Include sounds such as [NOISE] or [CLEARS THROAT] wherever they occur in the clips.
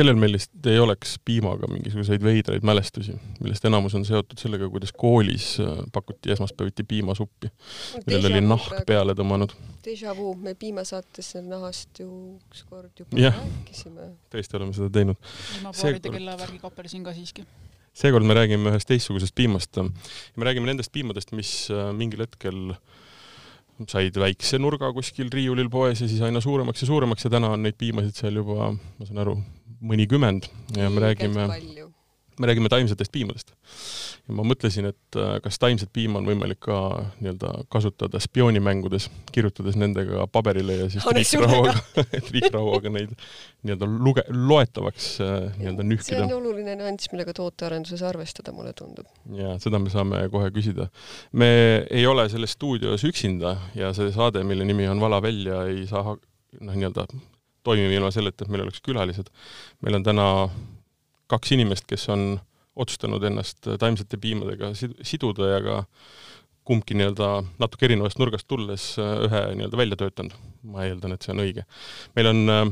kellel meil lihtsalt ei oleks piimaga mingisuguseid veidraid mälestusi, millest enamus on seotud sellega, kuidas koolis äh, pakuti esmaspäeviti piimasuppi, millel oli nahk praegu. peale tõmmanud. Deja vu, me piimasaates nahast ju ükskord juba yeah. rääkisime. tõesti oleme seda teinud. piimapaaride kellavärgi kappelsin ka siiski seekord me räägime ühest teistsugusest piimast. me räägime nendest piimadest, mis äh, mingil hetkel said väikse nurga kuskil riiulil poes ja siis aina suuremaks ja suuremaks ja täna on neid piimasid seal juba, ma saan aru, mõnikümmend ja me räägime, me räägime taimsetest piimadest. ja ma mõtlesin, et äh, kas taimset piima on võimalik ka nii-öelda kasutada spioonimängudes, kirjutades nendega paberile ja siis triikrauaga [LAUGHS] triikrauaga neid nii-öelda luge-, loetavaks äh, nii-öelda nühkida. see on oluline nüanss, millega tootearenduses arvestada, mulle tundub. ja seda me saame kohe küsida. me ei ole selles stuudios üksinda ja see saade, mille nimi on Vala välja, ei saa noh, nii-öelda toimima ilma selleta, et meil oleks külalised. meil on täna kaks inimest, kes on otsustanud ennast taimsete piimadega siduda ja ka kumbki nii-öelda natuke erinevast nurgast tulles äh, ühe nii-öelda välja töötanud. ma eeldan, et see on õige. meil on äh,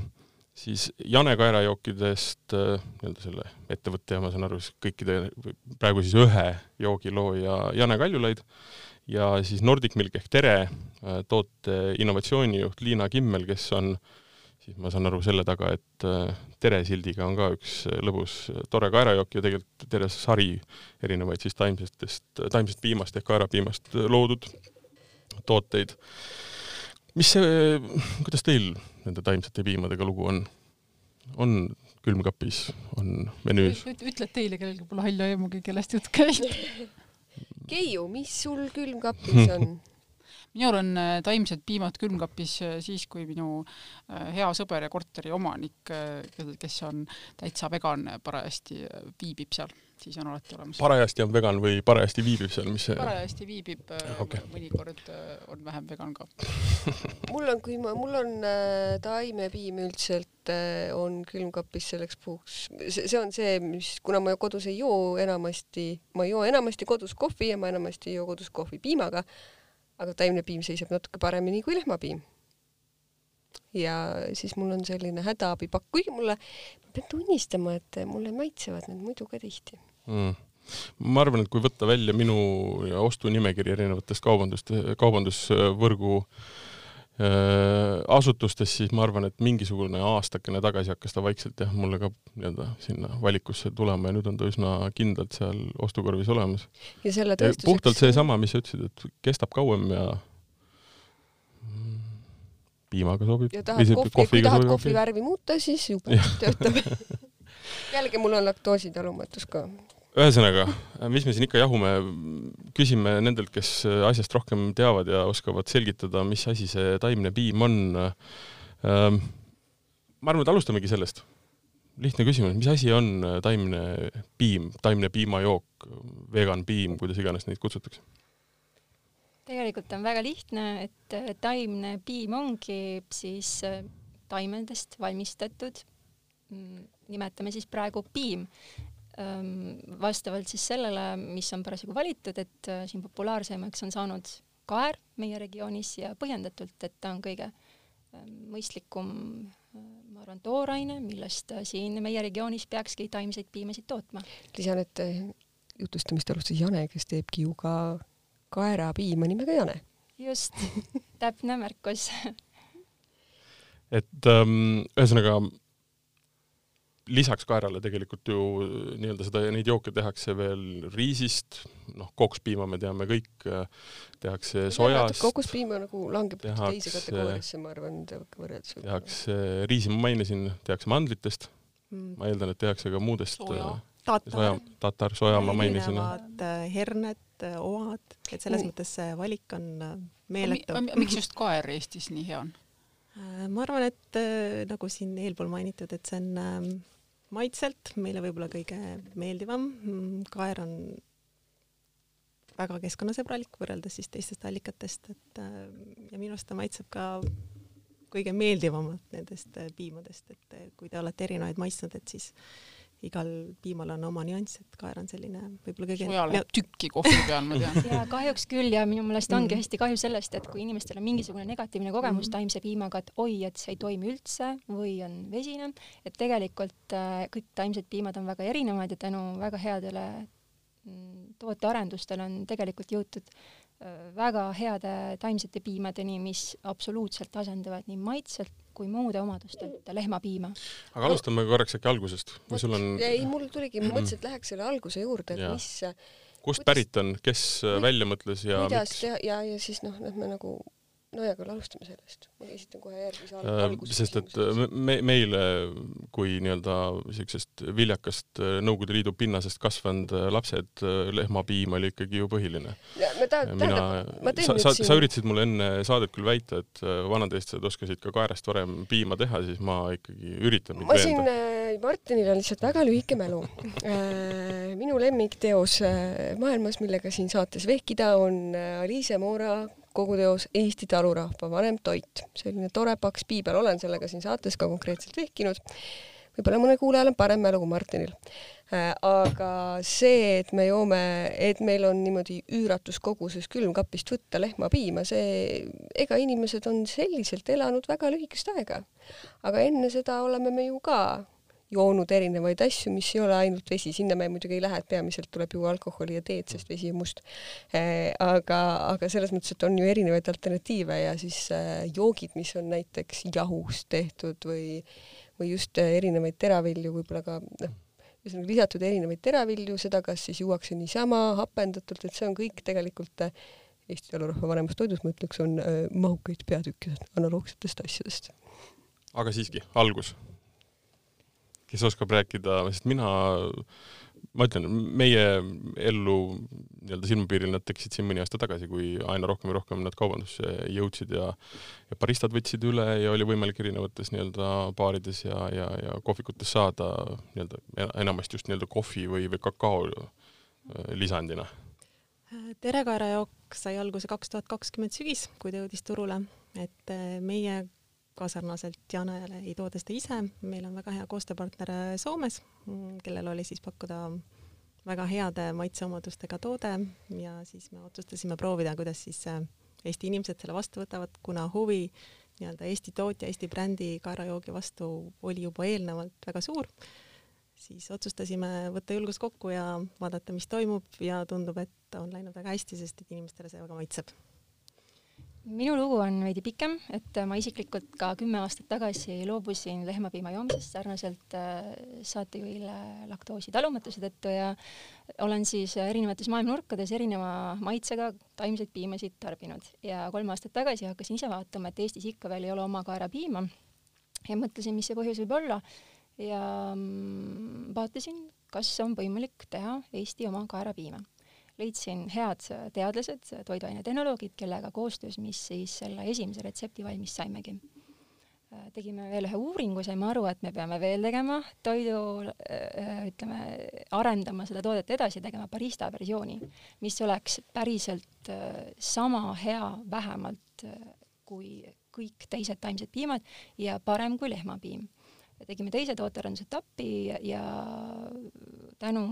siis Jane kaerajookidest äh, nii-öelda selle ettevõtte ja ma saan aru, siis kõikide, praegu siis ühe joogilooja Jane Kaljulaid ja siis Nordic Milk ehk Tere toote innovatsioonijuht Liina Kimmel, kes on äh, siis ma saan aru selle taga, et äh, Tere sildiga on ka üks äh, lõbus äh, tore kaerajook ja tegelikult terve sari erinevaid siis taimsetest, taimsest piimast ehk kaerapiimast loodud tooteid. mis see, kuidas teil nende taimsete piimadega lugu on? on külmkapis, on menüüs? ütled teile, kellelgi pole halli aimugi, kellest jutt käib [LAUGHS] Keiu, mis sul külmkapis on [LAUGHS] minul on äh, taimsed piimad külmkapis äh, siis, kui minu äh, hea sõber ja korteri omanik, kes on täitsa vegan, parajasti viibib seal, siis on alati olemas. parajasti on vegan või parajasti viibib seal, mis see? parajasti viibib okay., mõnikord on vähem vegan ka [LAUGHS] mul on, kui ma, mul on taimepiim üldiselt on külmkapis selleks puhuks, see on see, mis, kuna ma kodus ei joo enamasti, ma ei joo enamasti kodus kohvi ja ma enamasti ei joo kodus kohvi piimaga aga taimne piim seisab natuke paremini kui lehmapiim. ja siis mul on selline hädaabipakk, kuigi mulle, ma pean tunnistama, et mulle maitsevad need muidu ka tihti mm ma arvan, et kui võtta välja minu ostunimekiri erinevatest kaubandust, kaubandusvõrgu äh, asutustes, siis ma arvan, et mingisugune aastakene tagasi hakkas ta vaikselt jah, mulle ka nii-öelda sinna valikusse tulema ja nüüd on ta üsna kindlalt seal ostukorvis olemas. ja selle tõestuseks puhtalt seesama, mis sa ütlesid, et kestab kauem ja piimaga sobib. ja tahad kohvi, kui tahad kohvi värvi muuta, siis jube töötab [LAUGHS] jällegi mul on laktoositalumatus ka ühesõnaga, mis me siin ikka jahume, küsime nendelt, kes asjast rohkem teavad ja oskavad selgitada, mis asi see taimne piim on. Ähm, ma arvan, et alustamegi sellest. lihtne küsimus, mis asi on taimne piim, taimne piimajook, vegan piim, kuidas iganes neid kutsutakse? tegelikult on väga lihtne, et taimne piim ongi siis taimedest valmistatud, mm, nimetame siis praegu piim vastavalt siis sellele, mis on parasjagu valitud, et äh, siin populaarsemaks on saanud kaer meie regioonis ja põhjendatult, et ta on kõige mõistlikum, äh, ma arvan, tooraine, millest äh, siin meie regioonis peakski taimseid piimasid tootma. lisan, et jutustamist alustas Jane, kes teebki ju ka kaerapiima nimega Jane. just, täpne märkus [LAUGHS] et ähm, ühesõnaga lisaks kaerale tegelikult ju nii-öelda seda, neid jooke tehakse veel riisist, noh, kokspiima me teame kõik, tehakse sojast. kokospiim nagu langeb tehakse, teise kategooriasse, ma arvan, võrreldes. tehakse, riisi ma mainisin, tehakse mandlitest mm., ma eeldan, et tehakse ka muudest soja, tatar, soja, tatar, soja ma mainisin. erinevad äh, herned, äh, oad, et selles mm. mõttes see valik on äh, meeletu. miks just kaer Eestis nii hea on? ma arvan, et nagu siin eelpool mainitud, et see on ähm, maitselt meile võib-olla kõige meeldivam. Mm, kaer on väga keskkonnasõbralik võrreldes siis teistest allikatest, et äh, ja minu arust ta maitseb ka kõige meeldivamalt nendest äh, piimadest, et äh, kui te olete erinevaid maitsnud, et siis igal piimal on oma nüanss, et kaer on selline võib-olla kõige soja läheb tükki kohvi peal, ma tean. ja kahjuks küll ja minu meelest ongi mm. hästi kahju sellest, et kui inimestel on mingisugune negatiivne kogemus mm. taimse piimaga, et oi, et see ei toimi üldse või on vesine, et tegelikult äh, kõik taimsed piimad on väga erinevad ja tänu väga headele mm, tootearendustele on tegelikult jõutud äh, väga heade taimsete piimadeni, mis absoluutselt asendavad nii maitselt kui muude omadustelt lehmapiima. aga alustame korraks äkki algusest, või sul on? ei, mul tuligi, ma mõtlesin, et läheks selle alguse juurde, et mis kust kuidas, pärit on, kes välja mõtles ja kuidas miks? teha ja, ja siis noh, lähme nagu nojah, aga alustame sellest. ma esitan kohe järgmise äh, alguse sest et äh, me, meile kui nii-öelda siuksest viljakast äh, Nõukogude Liidu pinnasest kasvanud lapsed lehmapiim oli ikkagi ju põhiline. mina, sa, sa, sa üritasid mulle enne saadet küll väita, et vanad eestlased oskasid ka kaerest varem piima teha, siis ma ikkagi üritan ma siin äh,, Martinil on lihtsalt väga lühike mälu äh,. minu lemmikteos äh, maailmas, millega siin saates vehkida, on Aliise Moora koguteos Eesti talurahva vanem toit. selline tore paks piibel, olen sellega siin saates ka konkreetselt vehkinud. võib-olla mõnel kuulajal on parem mälu kui Martinil. Äh, aga see, et me joome, et meil on niimoodi üüratus koguses külmkapist võtta lehmapiima, see, ega inimesed on selliselt elanud väga lühikest aega. aga enne seda oleme me ju ka joonud erinevaid asju, mis ei ole ainult vesi, sinna me muidugi ei lähe, et peamiselt tuleb juua alkoholi ja teed, sest vesi on must. Äh, aga, aga selles mõttes, et on ju erinevaid alternatiive ja siis äh, joogid, mis on näiteks jahust tehtud või, või just äh, erinevaid teravilju, võib-olla ka noh, ühesõnaga lisatud erinevaid teravilju, seda kas siis juuakse niisama hapendatult, et see on kõik tegelikult Eesti talurahva vanemas toidus, ma ütleks, on mahukaid peatükke analoogsetest asjadest. aga siiski, algus kes oskab rääkida, sest mina, ma ütlen, meie ellu nii-öelda silmapiiril nad tekkisid siin mõni aasta tagasi, kui aina rohkem ja rohkem nad kaubandusse jõudsid ja ja baristad võtsid üle ja oli võimalik erinevates nii-öelda baarides ja, ja, ja kohvikutes saada nii-öelda enamasti just nii-öelda kohvi või, või kakao äh, lisandina. Terekaerajook sai alguse kaks tuhat kakskümmend sügis, kui ta jõudis turule, et äh, meie ka sarnaselt Janele ei tooda seda ise, meil on väga hea koostööpartner äh, Soomes, mm, kellel oli siis pakkuda väga heade maitseomadustega toode ja siis me otsustasime proovida, kuidas siis äh, Eesti inimesed selle vastu võtavad, kuna huvi nii-öelda Eesti tootja, Eesti brändi kaerajoogi vastu oli juba eelnevalt väga suur, siis otsustasime võtta julgus kokku ja vaadata, mis toimub ja tundub, et on läinud väga hästi, sest et inimestele see väga maitseb minu lugu on veidi pikem, et ma isiklikult ka kümme aastat tagasi loobusin lehmapiima joomisest sarnaselt äh, saatejuhile laktoosi talumatuse tõttu ja olen siis erinevates maailma nurkades erineva maitsega taimseid piimasid tarbinud. Ja kolm aastat tagasi hakkasin ise vaatama, et Eestis ikka veel ei ole oma kaerapiima ja mõtlesin, mis see põhjus võib olla. Ja mm, vaatasin, kas on võimalik teha Eesti oma kaerapiima leidsin head teadlased, toiduainetehnoloogid, kellega koostöös, mis siis selle esimese retsepti valmis saimegi. tegime veel ühe uuringu, saime aru, et me peame veel tegema toidu, ütleme, arendama seda toodet edasi, tegema barista versiooni, mis oleks päriselt sama hea vähemalt kui kõik teised taimsed piimad ja parem kui lehmapiim tegime teise tootearendusetapi ja tänu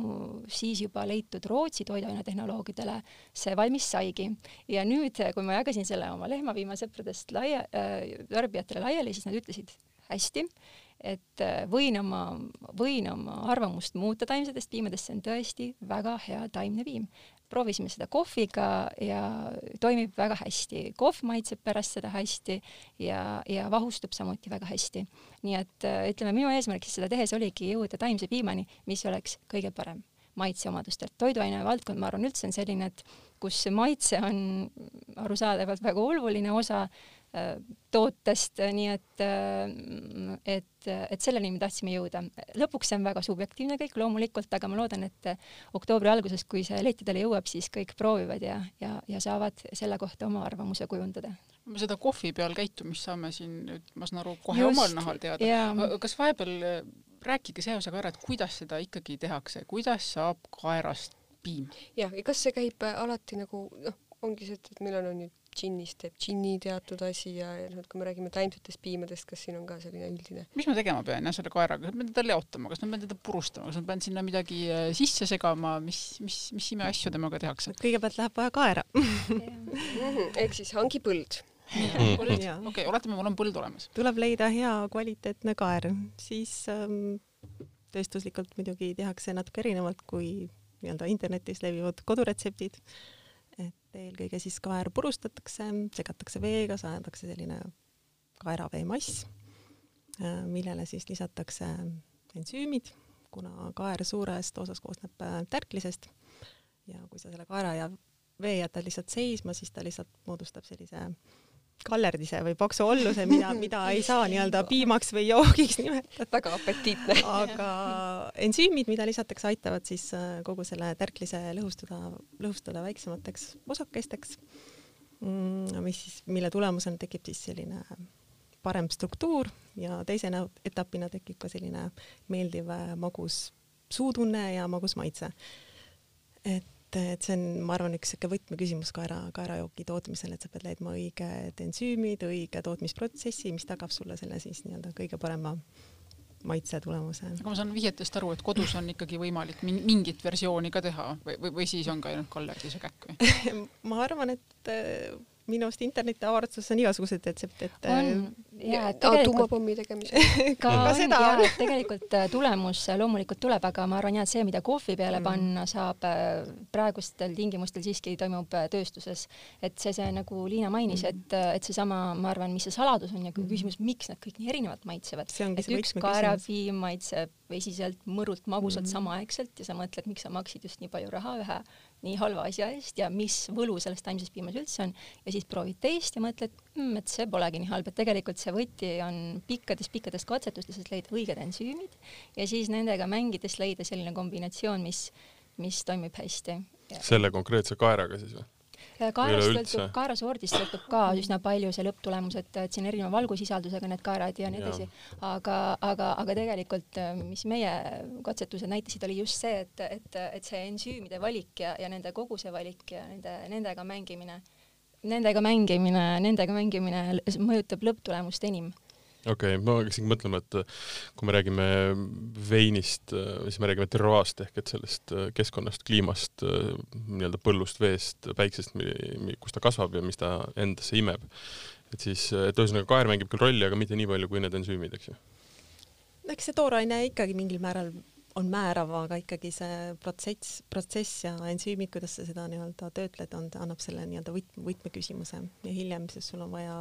siis juba leitud Rootsi toiduainetehnoloogidele see valmis saigi. ja nüüd, kui ma jagasin selle oma lehmapiimasõpradest laia äh,, tarbijatele laiali, siis nad ütlesid hästi, et äh, võin oma, võin oma arvamust muuta taimsetest piimadest, see on tõesti väga hea taimne piim proovisime seda kohviga ja toimib väga hästi. kohv maitseb pärast seda hästi ja, ja vahustub samuti väga hästi. nii et äh, ütleme, minu eesmärk siis seda tehes oligi jõuda taimse piimani, mis oleks kõige parem maitseomadustelt. toiduaine valdkond, ma arvan, üldse on selline, et kus maitse on arusaadavalt väga oluline osa tootest, nii et, et, et selleni me tahtsime jõuda. lõpuks see on väga subjektiivne kõik loomulikult, aga ma loodan, et oktoobri alguses, kui see lettidele jõuab, siis kõik proovivad ja, ja, ja saavad selle kohta oma arvamuse kujundada. me seda kohvi peal käitumist saame siin nüüd, ma saan aru, kohe Just, omal nahal teada. kas vahepeal rääkige see osa ka ära, et kuidas seda ikkagi tehakse, kuidas saab kaerast piim? jah, ja kas see käib alati nagu noh, ongi see, et, et meil on, on ju džinnist teeb džinni teatud asi ja, ja noh, et kui me räägime taimsetest piimadest, kas siin on ka selline üldine? mis ma tegema pean jah selle kaeraga, kas ma pean teda leotama, kas ma pean teda purustama, kas ma pean sinna midagi äh, sisse segama, mis, mis, mis imeasju temaga tehakse? kõigepealt läheb vaja kaera Mhm, ehk siis hangi põld. okei okay,, oletame, mul on põld olemas. tuleb leida hea kvaliteetne kaer, siis ähm, tööstuslikult muidugi tehakse natuke erinevalt kui nii-öelda internetis levivad koduretseptid. Et eelkõige siis kaer purustatakse, segatakse veega, saadakse selline kaeraveemass, millele siis lisatakse ensüümid, kuna kaer suurest osas koosneb äh, tärklisest. Ja kui sa selle kaera ja vee jätad lihtsalt seisma, siis ta lihtsalt moodustab sellise kallerdise või paksu olluse, mida, mida ei saa nii-öelda [LAUGHS] piimaks või joogiks nimetada. väga apetiitne. aga ensüümid, mida lisatakse, aitavad siis äh, kogu selle tärklise lõhustada, lõhustada väiksemateks osakesteks, mis siis, mille tulemusena tekib siis selline parem struktuur ja teise etapina tekib ka selline meeldiv äh, magus suutunne ja magus maitse. et et see on, ma arvan, üks sihuke võtmeküsimus kaera, kaerajoogi tootmisel, et sa pead leidma õiged ensüümid, õige tootmisprotsessi, mis tagab sulle selle siis nii-öelda kõige parema maitse tulemuse. aga ma saan vihjetest aru, et kodus on ikkagi võimalik min- mingit versiooni ka teha või, või, või siis on ka ainult kallerdise käkk või? [LAUGHS] ma arvan, et minu arust interneti avaratsuses on igasuguseid retsepte, et on äh, ja tuumapommi tegemisel. [LAUGHS] ka Ka on seda ja tegelikult äh, tulemus loomulikult tuleb, aga ma arvan jah, et see, mida kohvi peale Mm. panna saab äh, praegustel tingimustel siiski toimub tööstuses. et see, see nagu Liina mainis, Mm. et, et seesama, ma arvan, mis see saladus on ja kui küsimus, miks nad kõik nii erinevalt maitsevad. et see üks kaerapiim maitseb vesiselt, mõrult, magusalt mm. samaaegselt ja sa mõtled, miks sa maksid just nii palju raha ühe nii halva asja eest ja mis võlu selles taimses piimas üldse on ja siis proovid teist ja mõtled mm,, et see polegi nii halb, et tegelikult see võti on pikkades-pikkades katsetustes, et leida õiged ensüümid ja siis nendega mängides leida selline kombinatsioon, mis, mis toimib hästi. selle konkreetse kaeraga siis või? Kaerast sõltub, kaerasordist sõltub ka üsna palju see lõpptulemus, et, et siin erineva valgusisaldusega need kaerad ja nii edasi, aga, aga, aga tegelikult mis meie katsetused näitasid, oli just see, et, et, et see ensüümide valik ja, ja nende koguse valik ja nende, nendega mängimine, nendega mängimine, nendega mängimine mõjutab lõpptulemust enim. Okei okay,, ma hakkasingi mõtlema, et äh, kui me räägime veinist, siis me räägime terroaast ehk et sellest äh, keskkonnast, kliimast, nii-öelda põllust, veest, päiksest, kus ta kasvab ja mis ta endasse imeb. et siis, et ühesõnaga kaer mängib küll rolli, aga mitte nii palju kui need ensüümid, eks ju. eks see tooraine ikkagi mingil määral on määrav, aga ikkagi see protsess, protsess ja ensüümid, kuidas sa seda nii-öelda töötled, on, annab selle nii-öelda võtme, võtmeküsimuse ja hiljem siis sul on vaja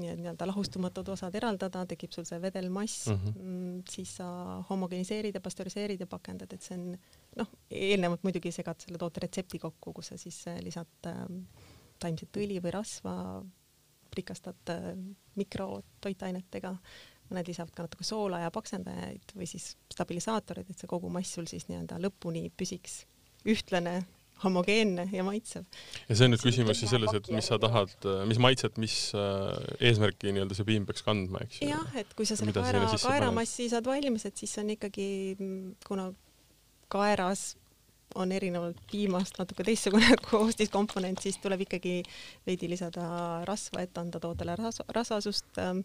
nii-öelda lahustumatud osad eraldada, tekib sul see vedelmass mm, Mhm. -hmm. siis sa homogeniseerid ja pastöriseerid ja pakendad, et see on noh, eelnevalt muidugi segad selle toote retsepti kokku, kus sa siis äh, lisad äh, taimset õli või rasva, rikastad äh, mikrotoitainetega mõned lisavad ka natuke soola ja paksendajaid või siis stabilisaatoreid, et see kogu mass sul siis nii-öelda lõpuni püsiks ühtlane, homogeenne ja maitsev. ja see on nüüd küsimus siis selles, et mis sa tahad, mis maitset, mis äh, eesmärki nii-öelda see piim peaks kandma, eks ju. jah, et kui sa selle kaera kaeramassi saad valmis, et siis on ikkagi, kuna kaeras on erinevalt piimast natuke teistsugune [LAUGHS] koostiskomponent, siis tuleb ikkagi veidi lisada rasva, et anda tootele ras-, rasvasust ähm,,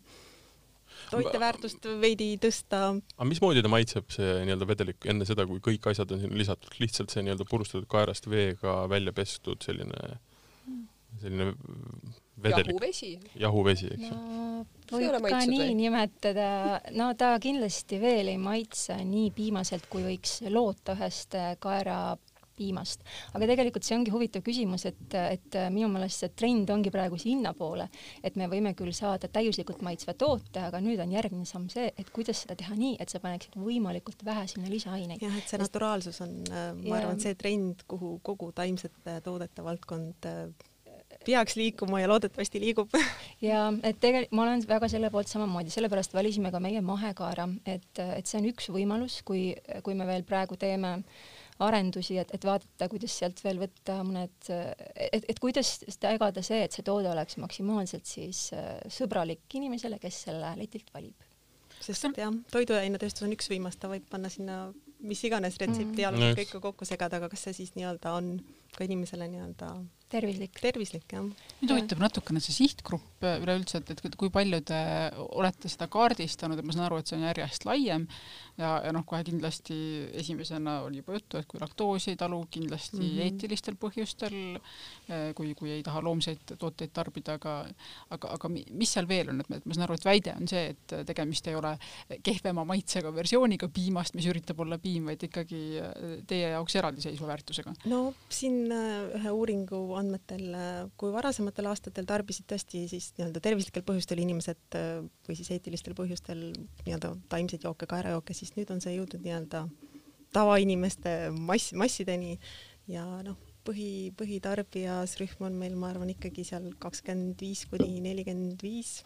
toiteväärtust veidi tõsta. aga mismoodi ta maitseb, see nii-öelda vedelik enne seda, kui kõik asjad on sinna lisatud, lihtsalt see nii-öelda purustatud kaerast veega välja pestud selline, selline vedelik jahuvesi. jahuvesi, eks ju. no võib ka nii või? nimetada, no ta kindlasti veel ei maitse nii piimaselt, kui võiks loota ühest äh, kaerapiimast. aga tegelikult see ongi huvitav küsimus, et, et minu meelest see trend ongi praegu sinnapoole, et me võime küll saada täiuslikult maitsva toote, aga nüüd on järgmine samm see, et kuidas seda teha nii, et sa paneksid võimalikult vähe sinna lisaaineid. jah, et see naturaalsus on, ma Jaa. arvan, see trend, kuhu kogu taimsete toodete valdkond äh, peaks liikuma ja loodetavasti liigub. [LAUGHS] ja et tegelikult ma olen väga selle poolt samamoodi, sellepärast valisime ka meie mahekaara, et, et see on üks võimalus, kui, kui me veel praegu teeme arendusi, et, et vaadata, kuidas sealt veel võtta mõned, et, et kuidas tagada see, et see toode oleks maksimaalselt siis äh, sõbralik inimesele, kes selle letilt valib. sest jah, toiduainetööstus on üks võimas, ta võib panna sinna mis iganes retsepti Mm. alguses Just. kõike kokku segada, aga kas see siis nii-öelda on ka inimesele nii-öelda tervislik. tervislik, jah. mind huvitab natukene see sihtgrupp üleüldse, et, et kui palju te olete seda kaardistanud, et ma saan aru, et see on järjest laiem ja, ja noh, kohe kindlasti esimesena oli juba juttu, et kui laktoosi ei talu, kindlasti mm -hmm. eetilistel põhjustel, eh, kui, kui ei taha loomseid tooteid tarbida, aga aga, aga mis seal veel on, et ma saan aru, et väide on see, et tegemist ei ole kehvema maitsega versiooniga piimast, mis üritab olla piim, vaid ikkagi eh, teie jaoks eraldiseisva väärtusega? no siin ühe uuringu andmetel, kui varasematel aastatel tarbisid tõesti siis nii-öelda tervislikel põhjustel inimesed või siis eetilistel põhjustel nii-öelda taimseid jooke, kaerajooke, siis nüüd on see jõudnud nii-öelda tavainimeste mass, massideni. Ja noh, põhi, põhitarbijasrühm on meil, ma arvan, ikkagi seal kakskümmend viis kuni nelikümmend viis.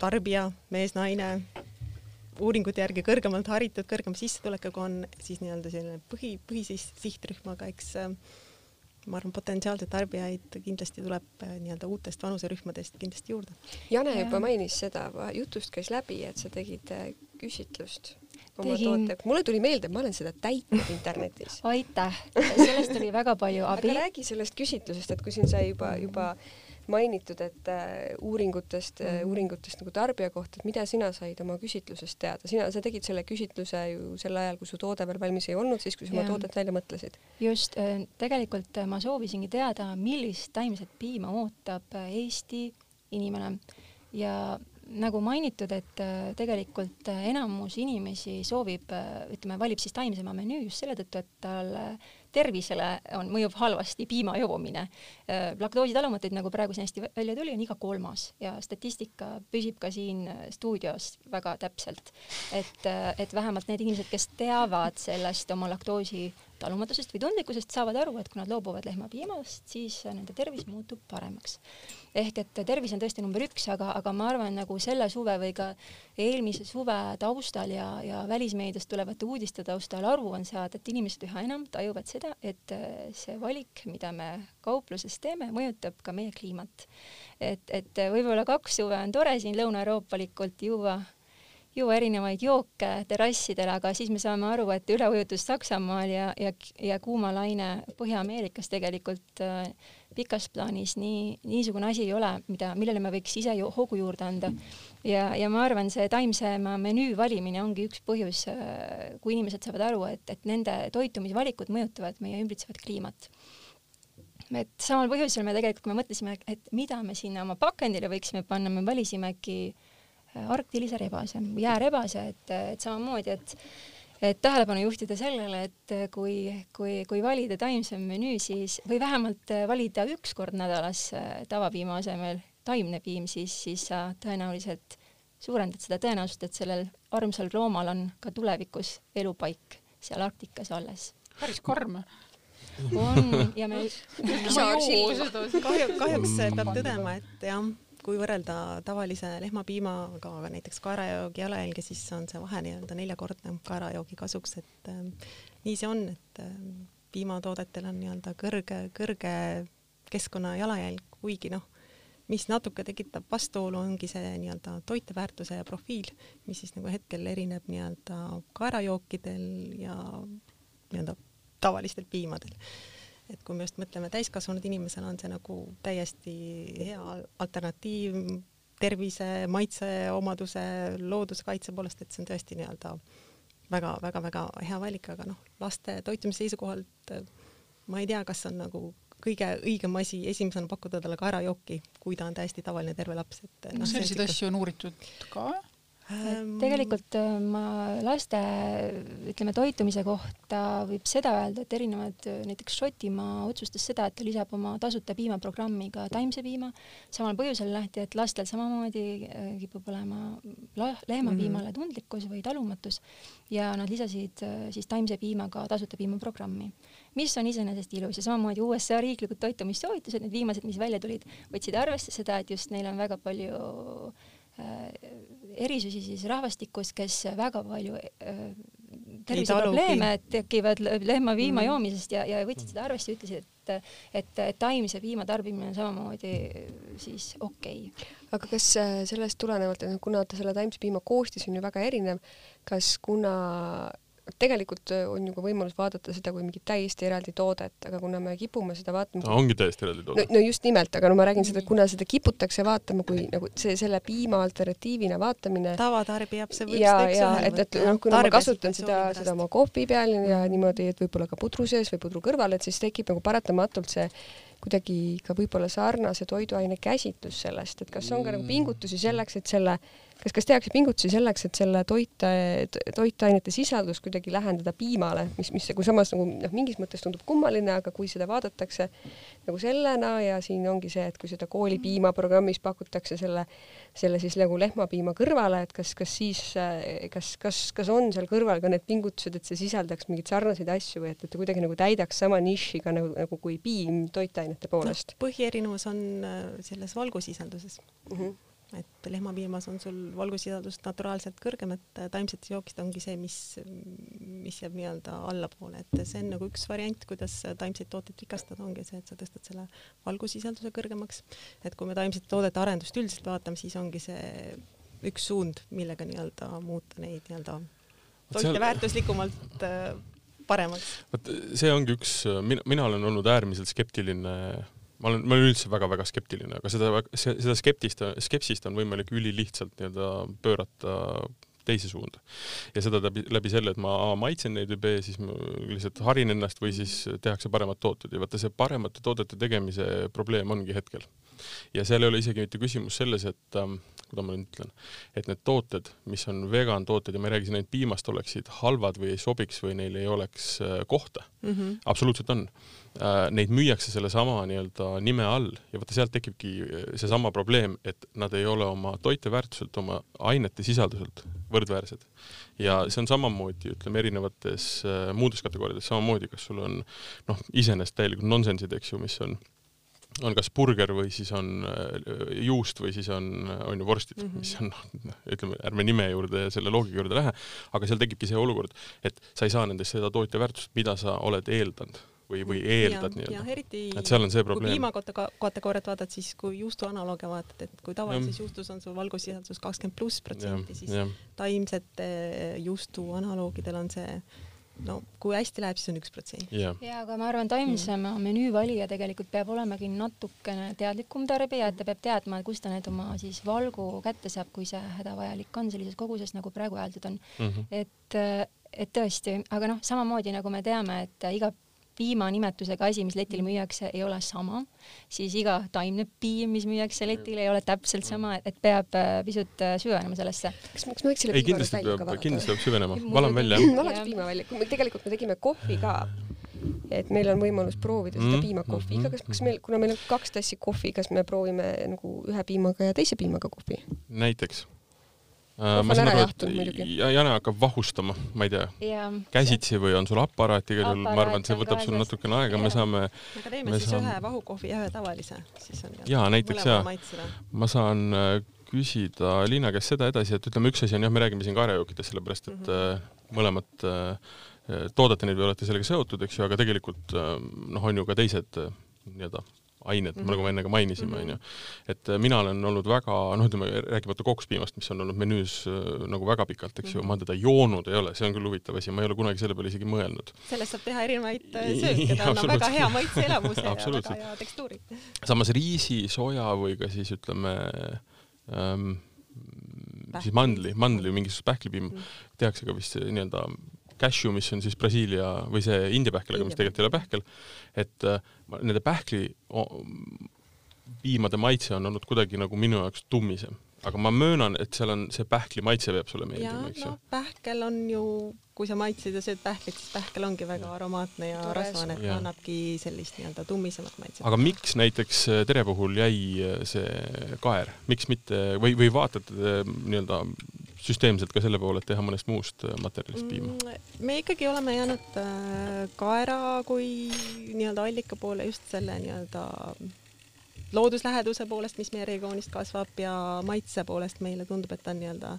Tarbija, mees-naine, uuringute järgi kõrgemalt haritud, kõrgema sissetulekuga on siis nii-öelda selline põhi, põhisihtrühm, aga eks äh, ma arvan, potentsiaalseid tarbijaid kindlasti tuleb äh, nii-öelda uutest vanuserühmadest kindlasti juurde. Jane juba mainis seda, jutust käis läbi, et sa tegid äh, küsitlust oma Tegin... toote, mulle tuli meelde, ma olen seda täitnud internetis. [LAUGHS] aitäh, sellest oli väga palju abi. aga räägi sellest küsitlusest, et kui siin sai juba, juba mainitud, et äh, uuringutest mm, -hmm. uuringutest nagu tarbija kohta, et mida sina said oma küsitlusest teada, sina, sa tegid selle küsitluse ju sel ajal, kui su toode veel valmis ei olnud, siis kui sa oma toodet välja mõtlesid. just, äh, tegelikult ma soovisingi teada, millist taimset piima ootab Eesti inimene ja nagu mainitud, et tegelikult enamus inimesi soovib, ütleme, valib siis taimsema menüü just selle tõttu, et tal tervisele on, mõjub halvasti piima joomine. Äh, laktoositalumatuid, nagu praegu siin hästi välja tuli, on iga kolmas ja statistika püsib ka siin stuudios väga täpselt. et, äh, et vähemalt need inimesed, kes teavad sellest oma laktoosi talumatusest või tundlikkusest, saavad aru, et kui nad loobuvad lehmapiimast, siis nende tervis muutub paremaks ehk et tervis on tõesti number üks, aga, aga ma arvan, nagu selle suve või ka eelmise suve taustal ja, ja välismeediast tulevate uudiste taustal aru on saada, et inimesed üha enam tajuvad seda, et see valik, mida me kaupluses teeme, mõjutab ka meie kliimat. et, et võib-olla kaks suve on tore siin lõunaeuroopalikult juua juua erinevaid jooke terrassidel, aga siis me saame aru, et üleujutus Saksamaal ja, ja, ja kuumalaine Põhja-Ameerikas tegelikult äh, pikas plaanis nii, niisugune asi ei ole, mida, millele me võiks ise ju hoogu juurde anda. ja, ja ma arvan, see taimsema menüü valimine ongi üks põhjus, äh, kui inimesed saavad aru, et, et nende toitumisvalikud mõjutavad meie ümbritsevat kliimat et samal põhjusel me tegelikult, kui me mõtlesime, et mida me sinna oma pakendile võiksime panna, me valisimegi äh, arktilise rebase, jäärebase, et, et samamoodi, et et tähelepanu juhtida sellele, et kui, kui, kui valida taimsem menüü, siis või vähemalt valida üks kord nädalas äh, tavapiima asemel taimne piim, siis, siis sa tõenäoliselt suurendad seda tõenäosust, et sellel armsal loomal on ka tulevikus elupaik seal Arktikas alles. päris karm on ja me kahju, kahjuks peab tõdema, et jah, kui võrrelda tavalise lehmapiimaga, aga näiteks kaerajoogi jalajälge, siis on see vahe nii-öelda neljakordne kaerajoogi kasuks, et äh, nii see on, et äh, piimatoodetel on nii-öelda kõrge, kõrge keskkonna jalajälg, kuigi noh, mis natuke tekitab vastuolu, ongi see nii-öelda toiteväärtuse profiil, mis siis nagu hetkel erineb nii-öelda kaerajookidel ja nii-öelda tavalistel piimadel et kui me just mõtleme täiskasvanud inimesele, on see nagu täiesti hea alternatiiv tervise, maitse, omaduse, looduskaitse poolest, et see on tõesti nii-öelda väga-väga-väga hea valik, aga noh, laste toitumise seisukohalt ma ei tea, kas on nagu kõige õigem asi esimesena pakkuda talle kaerajooki, kui ta on täiesti tavaline terve laps, et no, no selliseid asju on uuritud ka et ähm, tegelikult äh, ma laste ütleme toitumise kohta võib seda öelda, et erinevad näiteks Šotimaa otsustas seda, et ta lisab oma tasuta piimaprogrammi ka taimse piima. samal põhjusel nähti, et lastel samamoodi äh, kipub olema lehmapiimale -hmm. tundlikkus või talumatus ja nad lisasid äh, siis taimse piimaga tasuta piimaprogrammi, mis on iseenesest ilus ja samamoodi USA riiklikud toitumissoovitused, need viimased, mis välja tulid, võtsid arvesse seda, et just neil on väga palju erisusi siis rahvastikus, kes väga palju äh, terviseprobleeme tekivad lehmapiima mm. joomisest ja, ja võtsid seda arvesse ja ütlesid, et, et, et taimse piima tarbimine on samamoodi siis okei okay. aga kas äh, sellest tulenevalt, et kuna ta selle taimse piima koostis on ju väga erinev, kas kuna tegelikult äh, on ju ka võimalus vaadata seda kui mingit täiesti eraldi toodet, aga kuna me kipume seda vaatama no, ongi täiesti eraldi toode no, no just nimelt, aga no ma räägin seda, et kuna seda kiputakse vaatama kui nagu see, selle piima alternatiivina vaatamine tavatarbija see võib ja, ja et, et noh, kuna ma kasutan seda, seda oma kohvi peal ja niimoodi, et võib-olla ka pudru sees või pudru kõrval, et siis tekib nagu paratamatult see kuidagi ka võib-olla sarnase toiduaine käsitlus sellest, et kas on ka nagu pingutusi selleks, et selle, kas, kas tehakse pingutusi selleks, et selle toite, toitainete sisaldust kuidagi lähendada piimale, mis, mis nagu samas nagu noh, mingis mõttes tundub kummaline, aga kui seda vaadatakse nagu sellena ja siin ongi see, et kui seda koolipiima programmis pakutakse selle, selle siis nagu lehmapiima kõrvale, et kas, kas siis, kas, kas, kas on seal kõrval ka need pingutused, et see sisaldaks mingeid sarnaseid asju või et, et ta kuidagi nagu täidaks sama niši ka nagu, nagu kui piim toitainete poolest no, põhierinevus on äh, selles valgusisalduses mm? -hmm. Et lehmapiimas on sul valgusisaldus naturaalselt kõrgem, et äh, taimsete jookide ongi see, mis, mis jääb nii-öelda allapoole, et see on nagu üks variant, kuidas taimseid tooteid rikastada, ongi see, et sa tõstad selle valgusisalduse kõrgemaks. et kui me taimsete toodete arendust üldiselt vaatame, siis ongi see üks suund, millega nii-öelda muuta neid nii-öelda toite seal- väärtuslikumalt äh, paremaks. vot see ongi üks, mina olen olnud äärmiselt skeptiline, ma olen, ma olen üldse väga-väga skeptiline, aga seda, seda skeptist, skepsist on võimalik ülilihtsalt nii-öelda pöörata teise suunda. ja seda läbi, läbi selle, et ma A maitsen neid või B siis ma lihtsalt harin ennast või siis tehakse paremad tooted ja vaata see paremate toodete tegemise probleem ongi hetkel. ja seal ei ole isegi mitte küsimus selles, et ähm, kuidas ma nüüd ütlen, et need tooted, mis on vegan tooted ja ma ei räägi siin ainult piimast, oleksid halvad või ei sobiks või neil ei oleks äh, kohta Mm -hmm. absoluutselt on. Neid müüakse sellesama nii-öelda nime all ja vaata sealt tekibki äh, seesama probleem, et nad ei ole oma toiteväärtuselt, oma ainete sisalduselt võrdväärsed. ja see on samamoodi, ütleme, erinevates äh, muudes kategooriates samamoodi, kas sul on noh, iseenesest täielikult nonsensid, eks ju, mis on on kas burger või siis on äh, juust või siis on, on ju vorstid mm, -hmm. mis on noh, ütleme, ärme nime juurde ja selle loogika juurde lähe, aga seal tekibki see olukord, et sa ei saa nendest seda toiteväärtust, mida sa oled eeldanud või, või eeldad nii-öelda. et seal on see kui probleem. piimakategooriat vaatad, siis kui juustu analoogia vaatad, et kui tavalises juustus on sul valgussisaldus kakskümmend pluss protsenti, siis taimsete juustu analoogidel on see no kui hästi läheb, siis on üks protsent. ja aga ma arvan, taimsema menüü valija tegelikult peab olemagi natukene teadlikum tarbija, et ta peab teadma, kust ta need oma siis valgu kätte saab, kui see hädavajalik on sellises koguses, nagu praegu öeldud on. Mhm. et, et tõesti, aga noh, samamoodi nagu me teame, et iga piimanimetusega asi, mis letil müüakse, ei ole sama, siis iga taimne piim, mis müüakse letil, ei ole täpselt sama, et peab äh, pisut äh, süvenema sellesse. kas, kas ma võiks selle ei piima nüüd kindlasti välja ka peab, valada? kindlasti peab süvenema, [LAUGHS] valan välja. Jah. piima välja, kui me tegelikult me tegime kohvi ka, et meil on võimalus proovida seda Mm, piimakohviga, kas, kas meil, kuna meil on kaks tassi kohvi, kas me proovime nagu ühe piimaga ja teise piimaga kohvi? näiteks. Kohv ma saan aru, et ja Jane hakkab vahustama, ma ei tea, ja käsitsi või on sul aparaat, igal juhul ma arvan, et see on võtab sul natukene aega, me saame, aga teeme Me siis saame- ühe vahukohvi ja ühe tavalise, siis on Jaa, näiteks maitseda. ma saan äh, küsida Liina käest seda edasi, et ütleme, üks asi on jah, me räägime siin kaerejookidest, sellepärast et Mhm. äh, mõlemad äh, toodate neid või olete sellega seotud, eks ju, aga tegelikult äh, noh, on ju ka teised äh, nii-öelda ained mm. -hmm. nagu me enne ka mainisime, Mhm. onju. et äh, mina olen olnud väga, noh, ütleme, rääkimata kokspiimast, mis on olnud menüüs äh, nagu väga pikalt, eks ju, Mhm. ma teda joonud ei ole, see on küll huvitav asi, ma ei ole kunagi selle peale isegi mõelnud. sellest saab teha erinevaid äh, sööke, tal on väga hea maitseelamuse ja väga hea tekstuuri. samas riisi, soja või ka siis ütleme ähm, siis mandli, mandli või mingisugust pähklipiim Mm. tehakse ka vist nii-öelda cashew, mis on siis Brasiilia või see India pähkel, aga mis tegelikult ei ole pähkel, et äh, nende pähkli piimade maitse on olnud kuidagi nagu minu jaoks tummisem. aga ma möönan, et seal on see pähkli maitse peab sulle ja meeldima, eks ju noh, pähkel on ju, kui sa maitseid ja sööd pähklit, siis pähkel ongi väga aromaatne ja Tore rasvane, et Jaa. annabki sellist nii-öelda tummisemat maitset. aga miks näiteks äh, tere puhul jäi äh, see kaer, miks mitte või, või vaatate te nii-öelda süsteemselt ka selle poole, et teha mõnest muust äh, materjalist piima? Mm, me ikkagi oleme jäänud äh, kaera kui nii-öelda allika poole just selle nii-öelda loodusläheduse poolest, mis meie regioonist kasvab ja maitse poolest meile tundub, et ta on nii-öelda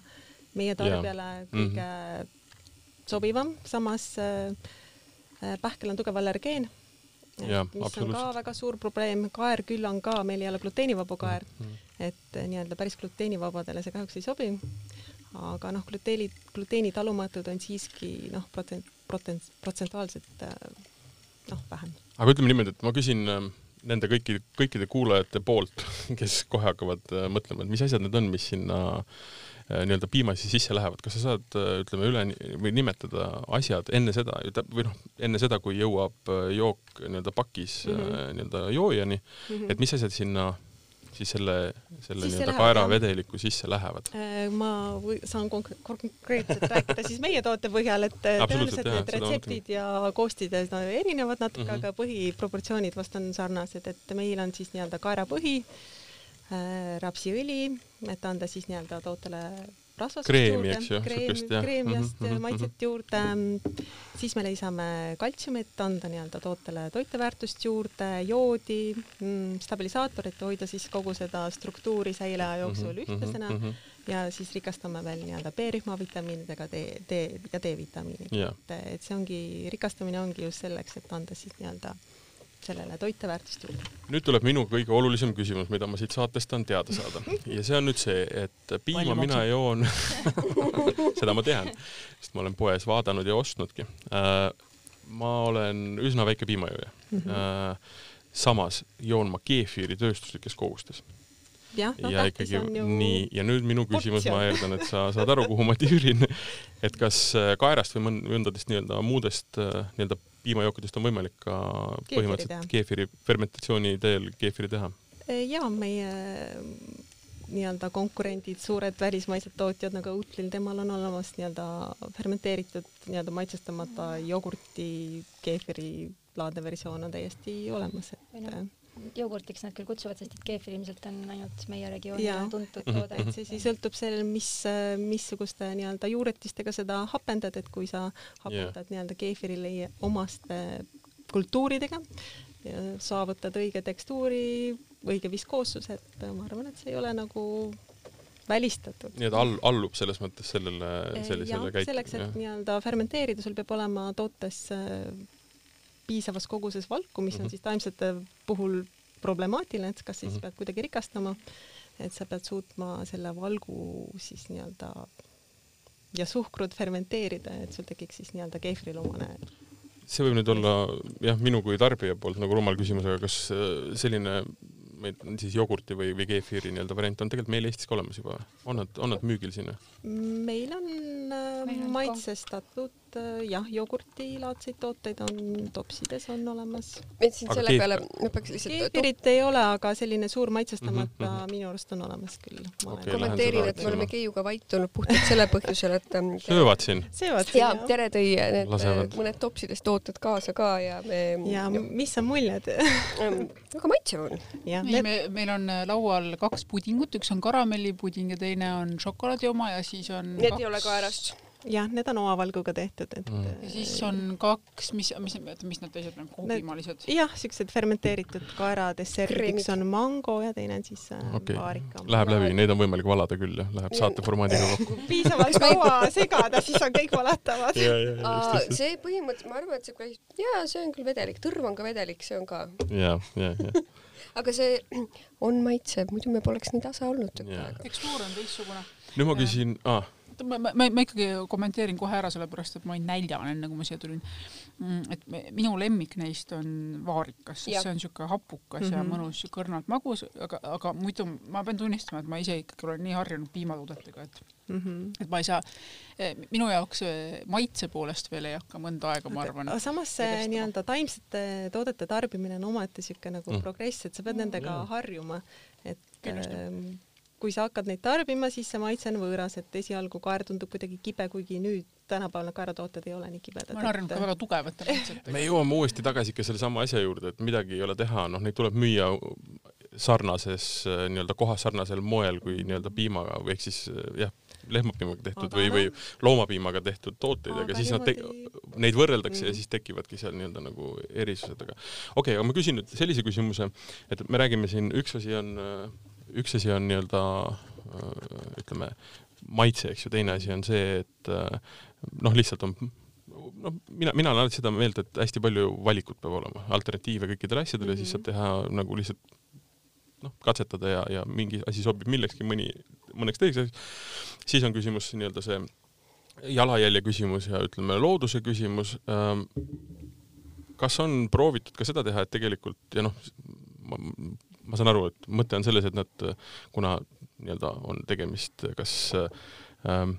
meie tarbijale kõige sobivam, samas äh, äh, pähkel on tugev allergeen, Jaa, mis on ka väga suur probleem, kaer küll on ka, meil ei ole gluteenivaba kaer, Mhm. et äh, nii-öelda päris gluteenivabadele see kahjuks ei sobi. Aga noh, gluteeni, gluteenitalumatud on siiski noh, protsent, protsent, protsentuaalselt äh, noh, vähem. aga ütleme niimoodi, et ma küsin äh, nende kõiki, kõikide kuulajate poolt, kes kohe hakkavad äh, mõtlema, et mis asjad need on, mis sinna nii-öelda piimasi sisse lähevad, kas sa saad, ütleme üle või nimetada asjad enne seda või noh, enne seda, kui jõuab jook nii-öelda pakis mm -hmm. nii-öelda joojani mm, -hmm. et mis asjad sinna siis selle, selle nii-öelda kaeravedeliku sisse lähevad? Äh, ma saan konk konkreetselt rääkida siis meie toote põhjal, et äh, tõenäoliselt need retseptid ja koostised no, erinevad natuke mm, -hmm. aga põhiproportsioonid vast on sarnased, et meil on siis nii-öelda kaerapõhi äh,, rapsiõli, et anda siis nii-öelda tootele rasvastust kreemi, eks ju, siukest jah. kreemiast mm -hmm. maitset juurde, siis me lisame kaltsiumi, et anda nii-öelda tootele toiteväärtust juurde, joodi mm,, stabilisaatorit, hoida siis kogu seda struktuuri säile aja jooksul mm -hmm. ühtlasena mm -hmm. ja siis rikastame veel nii-öelda B-rühma vitamiinidega, D, D ja D-vitamiinid yeah.. et, et see ongi, rikastamine ongi just selleks, et anda siis nii-öelda sellele toiteväärtust juurde. nüüd tuleb minu kõige olulisem küsimus, mida ma siit saatest tahan teada saada [LAUGHS] ja see on nüüd see, et piima mina joon [LAUGHS] [LAUGHS] seda ma tean, sest ma olen poes vaadanud ja ostnudki äh,. ma olen üsna väike piimajooja mm. -hmm. Äh, samas joon ma keefiiri tööstuslikes kogustes ja, no, ja ikkagi ju... nii, ja nüüd minu küsimus, ma eeldan, et sa saad aru, kuhu ma tüürin, et kas äh, kaerast või mõndadest nii-öelda muudest nii-öelda piimajookidest on võimalik ka keefiri põhimõtteliselt teha. keefiri, fermentatsiooni teel keefiri teha? ja meie nii-öelda konkurendid, suured välismaised tootjad nagu Outlil, temal on olemas nii-öelda fermenteeritud nii-öelda maitsestamata jogurti keefiri laadne versioon on täiesti olemas, et jogurtiks nad küll kutsuvad, sest et keefir ilmselt on ainult meie regiooni tuntud mhm. toode. et see siis sõltub sellel, mis, missuguste nii-öelda juuretistega seda hapendad, et kui sa hapendad yeah. nii-öelda keefirile omaste kultuuridega ja saavutad õige tekstuuri, õige viskoossuse, et ma arvan, et see ei ole nagu välistatud. nii et all, allub selles mõttes sellele, sellisele käitule? selleks, et nii-öelda fermenteerida, sul peab olema tootes piisavas koguses valku, mis on mhm. siis taimsete puhul problemaatiline, et kas siis mm -hmm. pead kuidagi rikastama, et sa pead suutma selle valgu siis nii-öelda ja suhkrut fermenteerida, et sul tekiks siis nii-öelda keefrilomane see võib nüüd olla jah, minu kui tarbija poolt nagu rumal küsimus, aga kas äh, selline meil on siis jogurti või, või keefiiri nii-öelda variant on tegelikult meil Eestis ka olemas juba, on nad, on nad müügil siin? meil on äh, maitsestatud äh, jah, jogurtilaadseid tooteid on topsides on olemas. et siin selle keef... peale ma peaks lihtsalt keefirit ei ole, aga selline suur maitsestamata mm -hmm. minu arust on olemas küll. Okay, kommenteerin, et me oleme Keiuga vait olnud puhtalt selle põhjusel, et ähm, söövad siin? söövad siin, jah. Tere tõi need Lasevad. mõned topsidest tooted kaasa ka ja me ja mis on muljed ähm, väga maitsev on. ei, me, meil on äh, laual kaks pudingut, üks on karamellipuding ja teine on šokolaadi oma ja siis on Need kaks... ei ole kaerast jah, need on oavalguga tehtud, et mm.. ja siis on kaks, mis, mis, mis need teised on, kuupiimalised? jah, siuksed fermenteeritud kaeradessertid, üks on mango ja teine on siis äh, okay. paarika. Läheb läbi, neid on võimalik valada küll jah, läheb saate formaadiga kokku piisavalt kaua segada, siis on kõik valatavad. see põhimõtteliselt, ma arvan, et see, jaa, see on küll vedelik, tõrv on ka vedelik, see on ka. ja, ja, ja aga see on maitsev, muidu me poleks nii tasa olnud tükk aega. tekstuur on teistsugune. nüüd ma küsin ah,, ma, ma, ma ikkagi kommenteerin kohe ära, sellepärast et ma olin näljane, enne kui ma siia tulin. Mm, et me, minu lemmik neist on vaarikas, sest see on niisugune hapukas mm -hmm. ja mhm. mõnus, niisugune õrnalt magus, aga, aga muidu ma pean tunnistama, et ma ise ikkagi olen nii harjunud piimatoodetega, et mm, -hmm. et ma ei saa, eh, minu jaoks eh, maitse poolest veel ei hakka mõnda aega, ma arvan. samas see nii-öelda taimsete toodete tarbimine on omaette niisugune nagu mm. progress, et sa pead nendega mm. harjuma, et Kindlasti. Äh, kui sa hakkad neid tarbima, siis see maitse on võõras, et esialgu kaer tundub kuidagi kibe, kuigi nüüd tänapäeval kaeratooted ei ole nii kibedad. ma olen harjunud ka väga tugevate maitsetega. me jõuame uuesti tagasi ikka sellesama asja juurde, et midagi ei ole teha, noh, neid tuleb müüa sarnases nii-öelda kohas sarnasel moel kui nii-öelda piimaga või ehk siis jah, lehmapiimaga tehtud aga või, või loomapiimaga tehtud tooteid, aga siis nad niimoodi... neid võrreldakse mm. ja siis tekivadki seal nii-öelda nagu erisused, aga okei okay,, aga ma küsin nüüd sellise küsimuse, et me räägime siin, üks asi on üks asi on nii-öelda äh, ütleme, maitse, eks ju, teine asi on see, et äh, noh, lihtsalt on noh, mina, mina olen alati seda meelt, et hästi palju valikut peab olema, alternatiive kõikidele asjadele mm, -hmm. siis saab teha nagu lihtsalt noh, katsetada ja, ja mingi asi sobib millekski, mõni, mõneks teiseks siis on küsimus nii-öelda see jalajälje küsimus ja ütleme, looduse küsimus ähm,. kas on proovitud ka seda teha, et tegelikult ja noh, ma saan aru, et mõte on selles, et nad, kuna nii-öelda on tegemist kas ähm,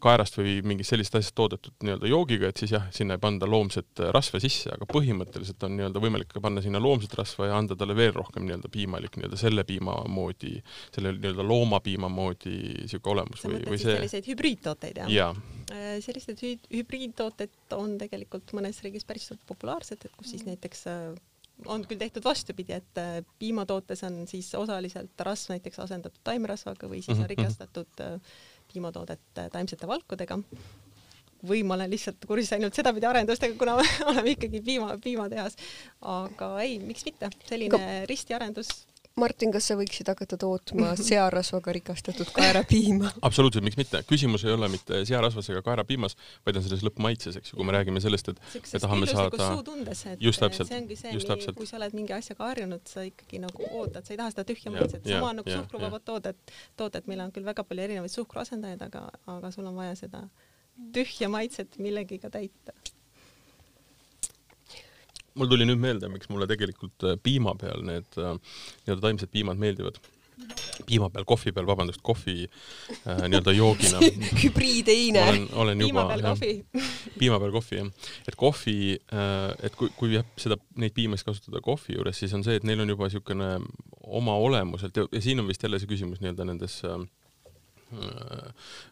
kaerast või mingist sellisest asjast toodetud nii-öelda joogiga, et siis jah, sinna ei panda loomset rasva sisse, aga põhimõtteliselt on nii-öelda võimalik ka panna sinna loomset rasva ja anda talle veel rohkem nii-öelda piimalik, nii-öelda selle piima moodi, selle nii-öelda loomapiima moodi niisugune olemus või, või see selliseid hübriidtooteid, jah? jaa, Äh, sellised hübriidtooted on tegelikult mõnes riigis päris populaarsed, et kus siis näiteks äh, on küll tehtud vastupidi, et äh, piimatootes on siis osaliselt rasv näiteks asendatud taimerasvaga või siis on Mhm, mhm. rikastatud äh, piimatoodet äh, taimsete valkudega. või ma olen lihtsalt kursis ainult sedapidi arendustega, kuna me [LAUGHS] oleme ikkagi piima, piimatehas. aga ei, miks mitte, selline ristiarendus Martin, kas sa võiksid hakata tootma [LAUGHS] searasvaga rikastatud kaerapiima? absoluutselt, miks mitte. küsimus ei ole mitte searasvas ega kaerapiimas, vaid on selles lõppmaitses, eks ju, kui me räägime sellest, et siukses tahame illuslikus saada- suutundes, et Just täpselt, see ongi see, just täpselt. kui sa oled mingi asjaga harjunud, sa ikkagi nagu ootad, sa ei taha seda tühja Ja, maitset, sama on nagu ja, suhkruvabad tooted, tooted, meil on küll väga palju erinevaid suhkruasendajaid, aga, aga sul on vaja seda tühja maitset millegiga täita. Mul tuli nüüd meelde, miks mulle tegelikult äh, piima peal need äh, nii-öelda taimsed piimad meeldivad. piima peal, kohvi peal, vabandust, kohvi äh, nii-öelda joogina. [LAUGHS] hübriideine. olen, olen piima juba peal jah, kohvi. [LAUGHS] piima peal kohvi jah, et kohvi, et kui, kui jah, seda, neid piimasid kasutada kohvi juures, siis on see, et neil on juba niisugune oma olemuselt ja, ja siin on vist jälle see küsimus nii-öelda nendes äh,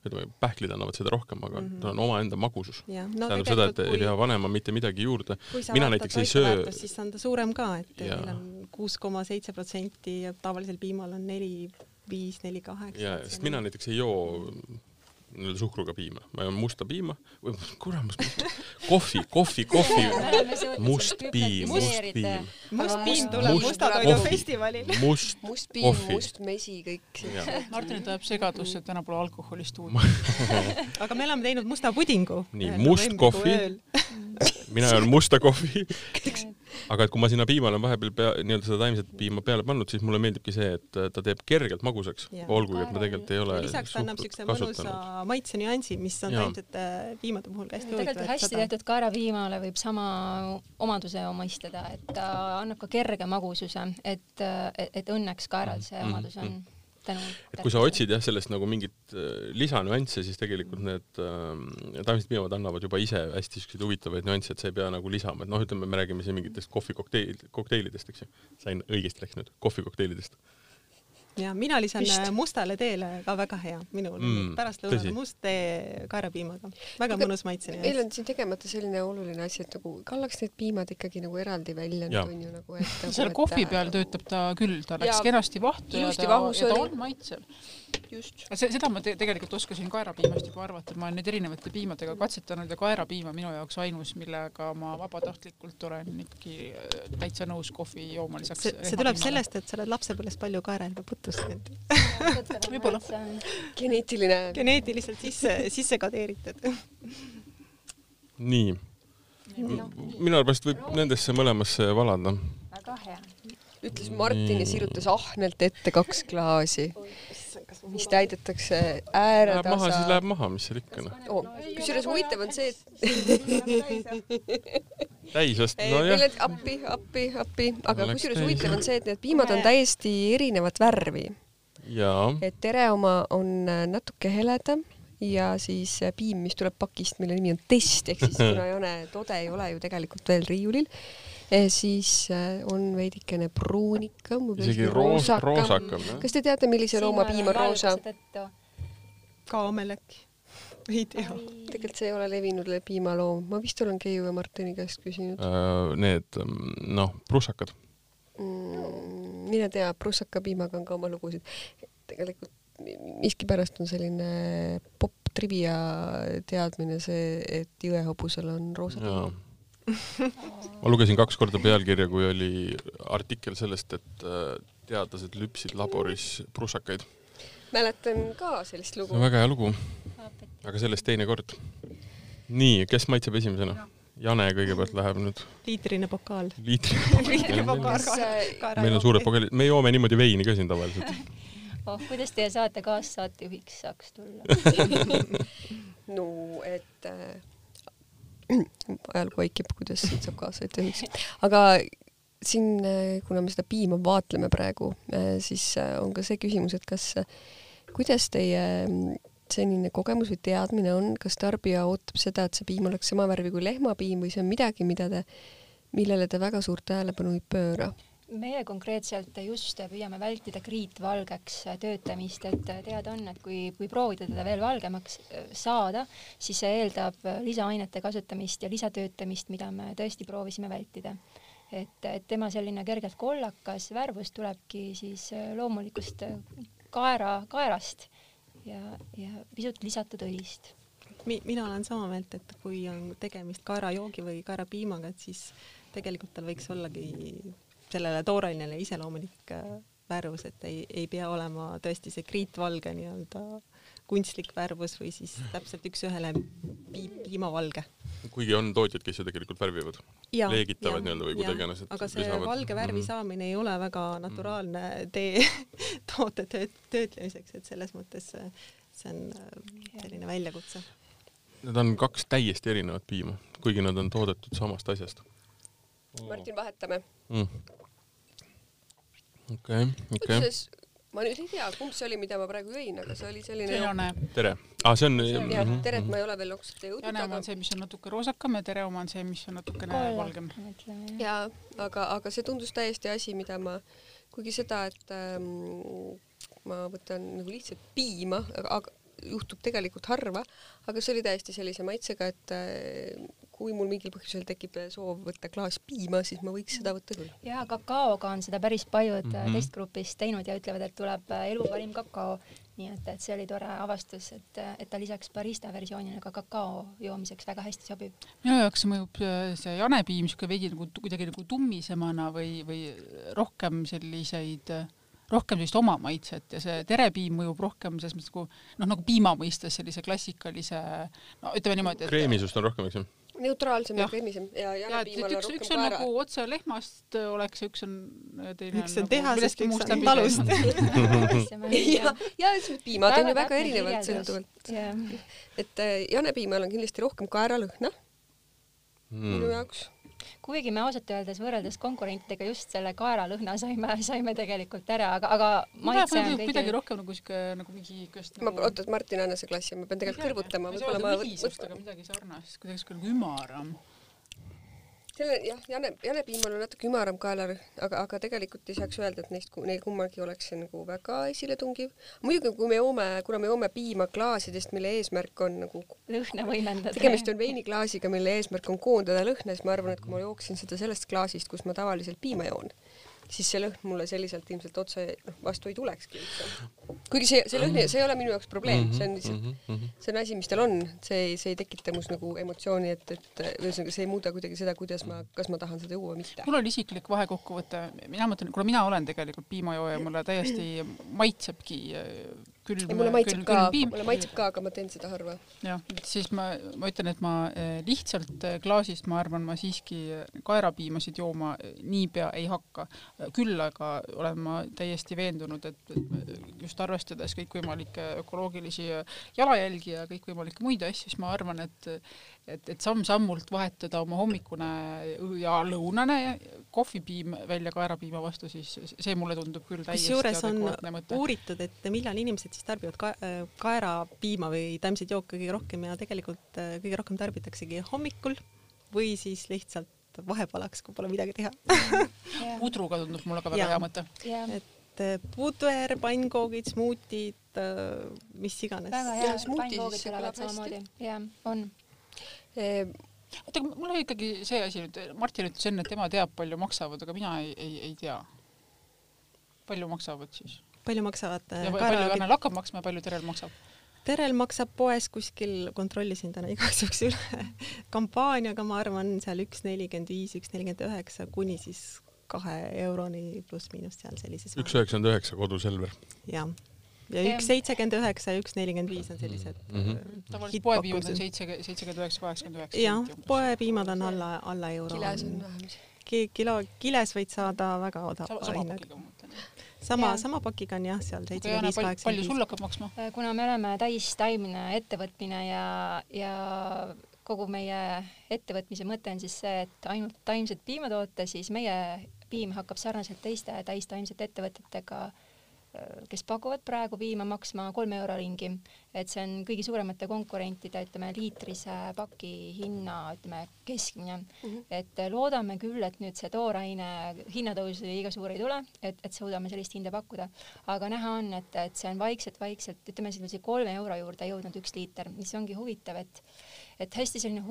ütleme, pähklid annavad seda rohkem, aga mm. -hmm. tal on omaenda magusus no, tähendab seda, et tegelikult ei pea panema mitte midagi juurde. kui mina näiteks ei söö- siis on ta suurem ka, et Jaa. meil on kuus koma seitse protsenti ja tavalisel piimal on neli, viis, neli, kaheksa. ja, sest mina näiteks ei joo nii-öelda suhkruga piima, ma joon musta piima või kuramus, kohvi, kohvi, kohvi, must piim, must piim, must piim tuleb must Musta kohvi. Toidu festivalil. must must piim, must mesi, kõik. Martinit ajab segadusse, et täna pole alkoholi stuudios. [LAUGHS] aga me oleme teinud musta pudingu. Nii, must kohvi. mina joon musta kohvi. Aga et kui ma sinna piimale vahepeal pea, nii-öelda seda taimset piima peale pannud, siis mulle meeldibki see, et ta teeb kergelt magusaks, olgugi et ma tegelikult ei ole lisaks ta annab siukse mõnusa kasutanud. maitse nüansi, mis on taimsete piimade puhul ka hästi tegelikult huvitav. hästi tehtud kaerapiimale võib sama omaduse omistada, et ta annab ka kerge magususe, et, et, et õnneks kaeral see Mhm, omadus on tänu et kui sa otsid jah, sellest nagu mingit äh, lisanüansse, siis tegelikult need äh, taimsed piimad annavad juba ise hästi siukseid huvitavaid nüansse, et sa ei pea nagu lisama, et noh, ütleme, me räägime siin mingitest kohvikokteil, kokteilidest, eks ju. sain õigesti läks nüüd, kohvikokteilidest. Ja mina lisan Vist. äh, mustale teele ka väga hea, minul Mm, pärastlõunal must tee kaerapiimaga, väga mõnus maitse meil on siin tegemata selline oluline asi, et nagu kallaks need piimad ikkagi nagu eraldi välja nüüd on ju nagu, et nagu, selle et kohvi ta- peal töötab ta küll, ta läks kenasti vahtu ja ta, ja ta on maitsev. just. see, seda ma te tegelikult oskasin kaerapiimast juba arvata, et ma olen neid erinevate piimadega katsetanud ja kaerapiim on minu jaoks ainus, millega ma vabatahtlikult olen ikkagi äh, täitsa nõus kohvi jooma lisaks. see, see tuleb. sellest, et sa oled lapsepõlves palju kaerahelbe putustanud. [LAUGHS] Võib-olla. geneetiline geneetiliselt sisse, sisse kodeeritud. nii, minu arvates võib nendesse mõlemasse valada. väga hea. ütles Martin ja sirutas ahnelt ette kaks klaasi, mis täidetakse Läheb maha, siis ääretasa läheb maha, mis seal ikka noh. oh,. kusjuures huvitav on see, et [LAUGHS] täis vast, nojah, appi, appi, appi, aga kusjuures huvitav on see, et need piimad on täiesti erinevat värvi. et tere oma on äh, natuke heledam ja siis äh, piim, mis tuleb pakist, mille nimi on test ehk siis ole, toode ei ole ju tegelikult veel riiulil, siis äh, on veidikene pruunikam, isegi roos-, roosakam jah. kas te teate, millise looma piim on roosa? kaamel äkki? ei tea. tegelikult see ei ole levinud le- piimaloom, ma vist olen Keiu ja Martini käest küsinud Äh, Need noh, prussakad. mm,. mine tea, prussaka piimaga on ka oma lugusid. tegelikult miskipärast on selline popp trivia teadmine see, et jõehobusel on roosa jaa piim.. Ma lugesin kaks korda pealkirja, kui oli artikkel sellest, et äh, teadlased lüpsid laboris prussakaid. mäletan ka sellist lugu väga hea lugu, aga sellest teine kord. nii, kes maitseb esimesena? Jane kõigepealt läheb nüüd liitrine pokaal. liitri. liitrine [LAUGHS] pokaal meil on suured pokaalid, me joome niimoodi veini ka siin tavaliselt. [LAUGHS] oh, kuidas teie saate kaassaatejuhiks saaks tulla? [LAUGHS] no et äh, [CLEARS THROAT] ajalugu vaikib, kuidas siit saab kaasa ettejuhiks, aga siin, kuna me seda piima vaatleme praegu, siis äh, on ka see küsimus, et kas, kuidas teie mm, senine kogemus või teadmine on, kas tarbija ootab seda, et see piim oleks sama värvi kui lehmapiim või see on midagi, mida te, millele te väga suurt tähelepanu ei pööra? Meie konkreetselt just püüame vältida kriitvalgeks töötamist, et teada on, et kui, kui proovida teda veel valgemaks äh, saada, siis see eeldab lisaainete kasutamist ja lisatöötamist, mida me tõesti proovisime vältida. et, et tema selline kergelt kollakas värvus tulebki siis äh, loomulikust äh, kaera, kaerast ja, ja pisut lisatud õlist. Mi, mina olen sama meelt, et kui on tegemist kaerajoogi või kaerapiimaga, et siis tegelikult tal võiks ollagi sellele toorainele iseloomulik äh, värvus, et ei, ei pea olema tõesti see kriitvalge nii-öelda kunstlik värvus või siis täpselt üks-ühele pi piimavalge. kuigi on tootjad, kes ju tegelikult värvivad. Leegitavad nii-öelda või iganes, et aga see lisavad- valge värvi Mhm. saamine ei ole väga naturaalne tee [LAUGHS] toote tööt-, töötlemiseks, et selles mõttes see, see on äh, selline väljakutse. Need on kaks täiesti erinevat piima, kuigi nad on toodetud samast asjast Martin, vahetame. mm.. okei, okei. kusjuures ma nüüd ei tea, kumb see oli, mida ma praegu jõin, aga see oli selline Jane, tere ah,. see on. jah, teret ma ei ole veel loksata jõudnud, Jane oma on see, mis on natuke roosakam ja Tere oma on see, mis on natukene valgem. jaa, aga, aga see tundus täiesti asi, mida ma, kuigi seda, et ähm, ma võtan nagu lihtsalt piima, aga, aga juhtub tegelikult harva, aga see oli täiesti sellise maitsega, et äh, kui mul mingil põhjusel tekib soov võtta klaas piima, siis ma võiks seda võtta küll. ja kakaoga on seda päris paljud mm Mhm. -hmm. testgrupis teinud ja ütlevad, et tuleb äh, elu parim kakao. nii et, et see oli tore avastus, et, et ta lisaks barista versioonile ka kakao joomiseks väga hästi sobib. minu jaoks mõjub äh, see janepiim siuke veidi nagu kuidagi nagu tummisemana või, või rohkem selliseid, rohkem sellist oma maitset ja see terepiim mõjub rohkem selles mõttes nagu noh, nagu piima mõistes sellise klassikalise no ütleme niimoodi, et kreemisust on rohkem, eks ju? Neutraalsem ja Jah. kreemisem ja ja janepiimal et on üks, rohkem üks on nagu otse lehmast äh, oleks ja üks on äh, teine üks on nagu tehasest, millestki üks muust on läbi talust. [LAUGHS] [LAUGHS] ja, ja siis piimad on ju väga erinevad sõltuvalt, jah, et äh, janepiimal on kindlasti rohkem kaeralõhna Hmm. minu jaoks. Kuigi me ausalt öeldes võrreldes konkurentidega just selle kaeralõhna saime, [LAUGHS] saime tegelikult ära, aga, aga maitse on kuidagi kõigil. rohkem nagu siuke nagu mingi niisugust ma, oota, Martin anna see klassi, ma pean tegelikult kõrvutama, võib-olla ma aga midagi sarnast, kuidagi siuke nagu ümaram. Selle jah, Jane, janepiimal on natuke ümaram kaelarõhn, aga, aga tegelikult ei saaks öelda, et neist, neil kummalgi oleks see nagu väga esiletungiv. muidugi, kui me joome, kuna me joome piima klaasidest, mille eesmärk on nagu, lõhna võimendada. tegemist on veiniklaasiga, mille eesmärk on koondada lõhna, siis ma arvan, et kui ma jooksin seda sellest klaasist, kus ma tavaliselt piima joon, siis see lõhn mulle selliselt ilmselt otse noh, vastu ei tulekski üldse. kuigi see, see lõhn, see ei ole minu jaoks probleem, see on lihtsalt, Mhm, see on asi, mis tal on, see ei, see ei tekita mus nagu emotsiooni, et, et ühesõnaga see ei muuda kuidagi seda, kuidas ma, kas ma tahan seda juua või mitte. mul on isiklik vahekokkuvõte, mina mõtlen, kuna mina olen tegelikult piimajooja, mulle täiesti maitsebki külm, mulle maitseb külm, ka mulle maitseb ka, aga ma teen seda harva. jah, siis ma, ma ütlen, et ma eh, lihtsalt eh, klaasist, ma arvan, ma siiski eh, kaerapiimasid jooma niipea ei hakka. küll aga olen ma täiesti veendunud, et et just arvestades kõikvõimalikke ökoloogilisi jalajälgi ja kõikvõimalikke muid asju, siis ma arvan, et et, et samm-sammult vahetada oma hommikune ja lõunane kohvipiim välja kaerapiima vastu, siis see mulle tundub küll täiesti kusjuures on adekvaatne mõte. uuritud, et millal inimesed siis tarbivad ka, äh, kaerapiima või taimseid jooke kõige rohkem ja tegelikult äh, kõige rohkem tarbitaksegi hommikul või siis lihtsalt vahepalaks, kui pole midagi teha. pudruga tundub mulle ka väga Jaa. hea mõte. jah, et äh, puder, pannkoogid, smuutid, mis iganes. väga Ja hea, smuuti pannkoogid siis tulevad samamoodi, jah, on. Ehm, oota, aga mul oli ikkagi see asi nüüd, Martin ütles enne, et tema teab, palju maksavad, aga mina ei, ei, ei tea. palju maksavad siis? palju maksavad äh, ja palju kaerajoogid? Annel hakkab maksma ja palju Terel maksab? Terel maksab poes kuskil, kontrollisin täna [LAUGHS] igaks juhuks üle, kampaaniaga ma arvan seal üks nelikümmend viis, üks nelikümmend üheksa kuni siis kahe euroni pluss-miinus seal sellises. üks üheksakümmend üheksa koduselver. jah, ja üks seitsekümmend üheksa ja üks nelikümmend viis on sellised Mhm. äh, tavaliselt poepiimad on seitse, seitsekümmend üheksa, kaheksakümmend üheksa. jah, poepiimad on alla, alla euro. kiles on vähem. Ki- kilo, kiles võid saada väga odava sama, sama hinnaga. sama sama pakiga on jah, seal seitsekümmend viis, palju, palju kaheksakümmend sul viis. hakkab maksma? Äh, kuna me oleme täistaimne ettevõtmine ja, ja kogu meie ettevõtmise mõte on siis see, et ainult taimset piima toota, siis meie piim hakkab sarnaselt teiste täistaimsete ettevõtetega, kes pakuvad praegu piima maksma kolme euro ringi. et see on kõigi suuremate konkurentide, ütleme liitrise paki hinna, ütleme keskmine mm. -hmm. et loodame küll, et nüüd see tooraine hinnatõus liiga suur ei tule, et, et suudame sellist hinda pakkuda. aga näha on, et, et see on vaikselt-vaikselt, ütleme selline kolme euro juurde jõudnud üks liiter, mis ongi huvitav, et et hästi selline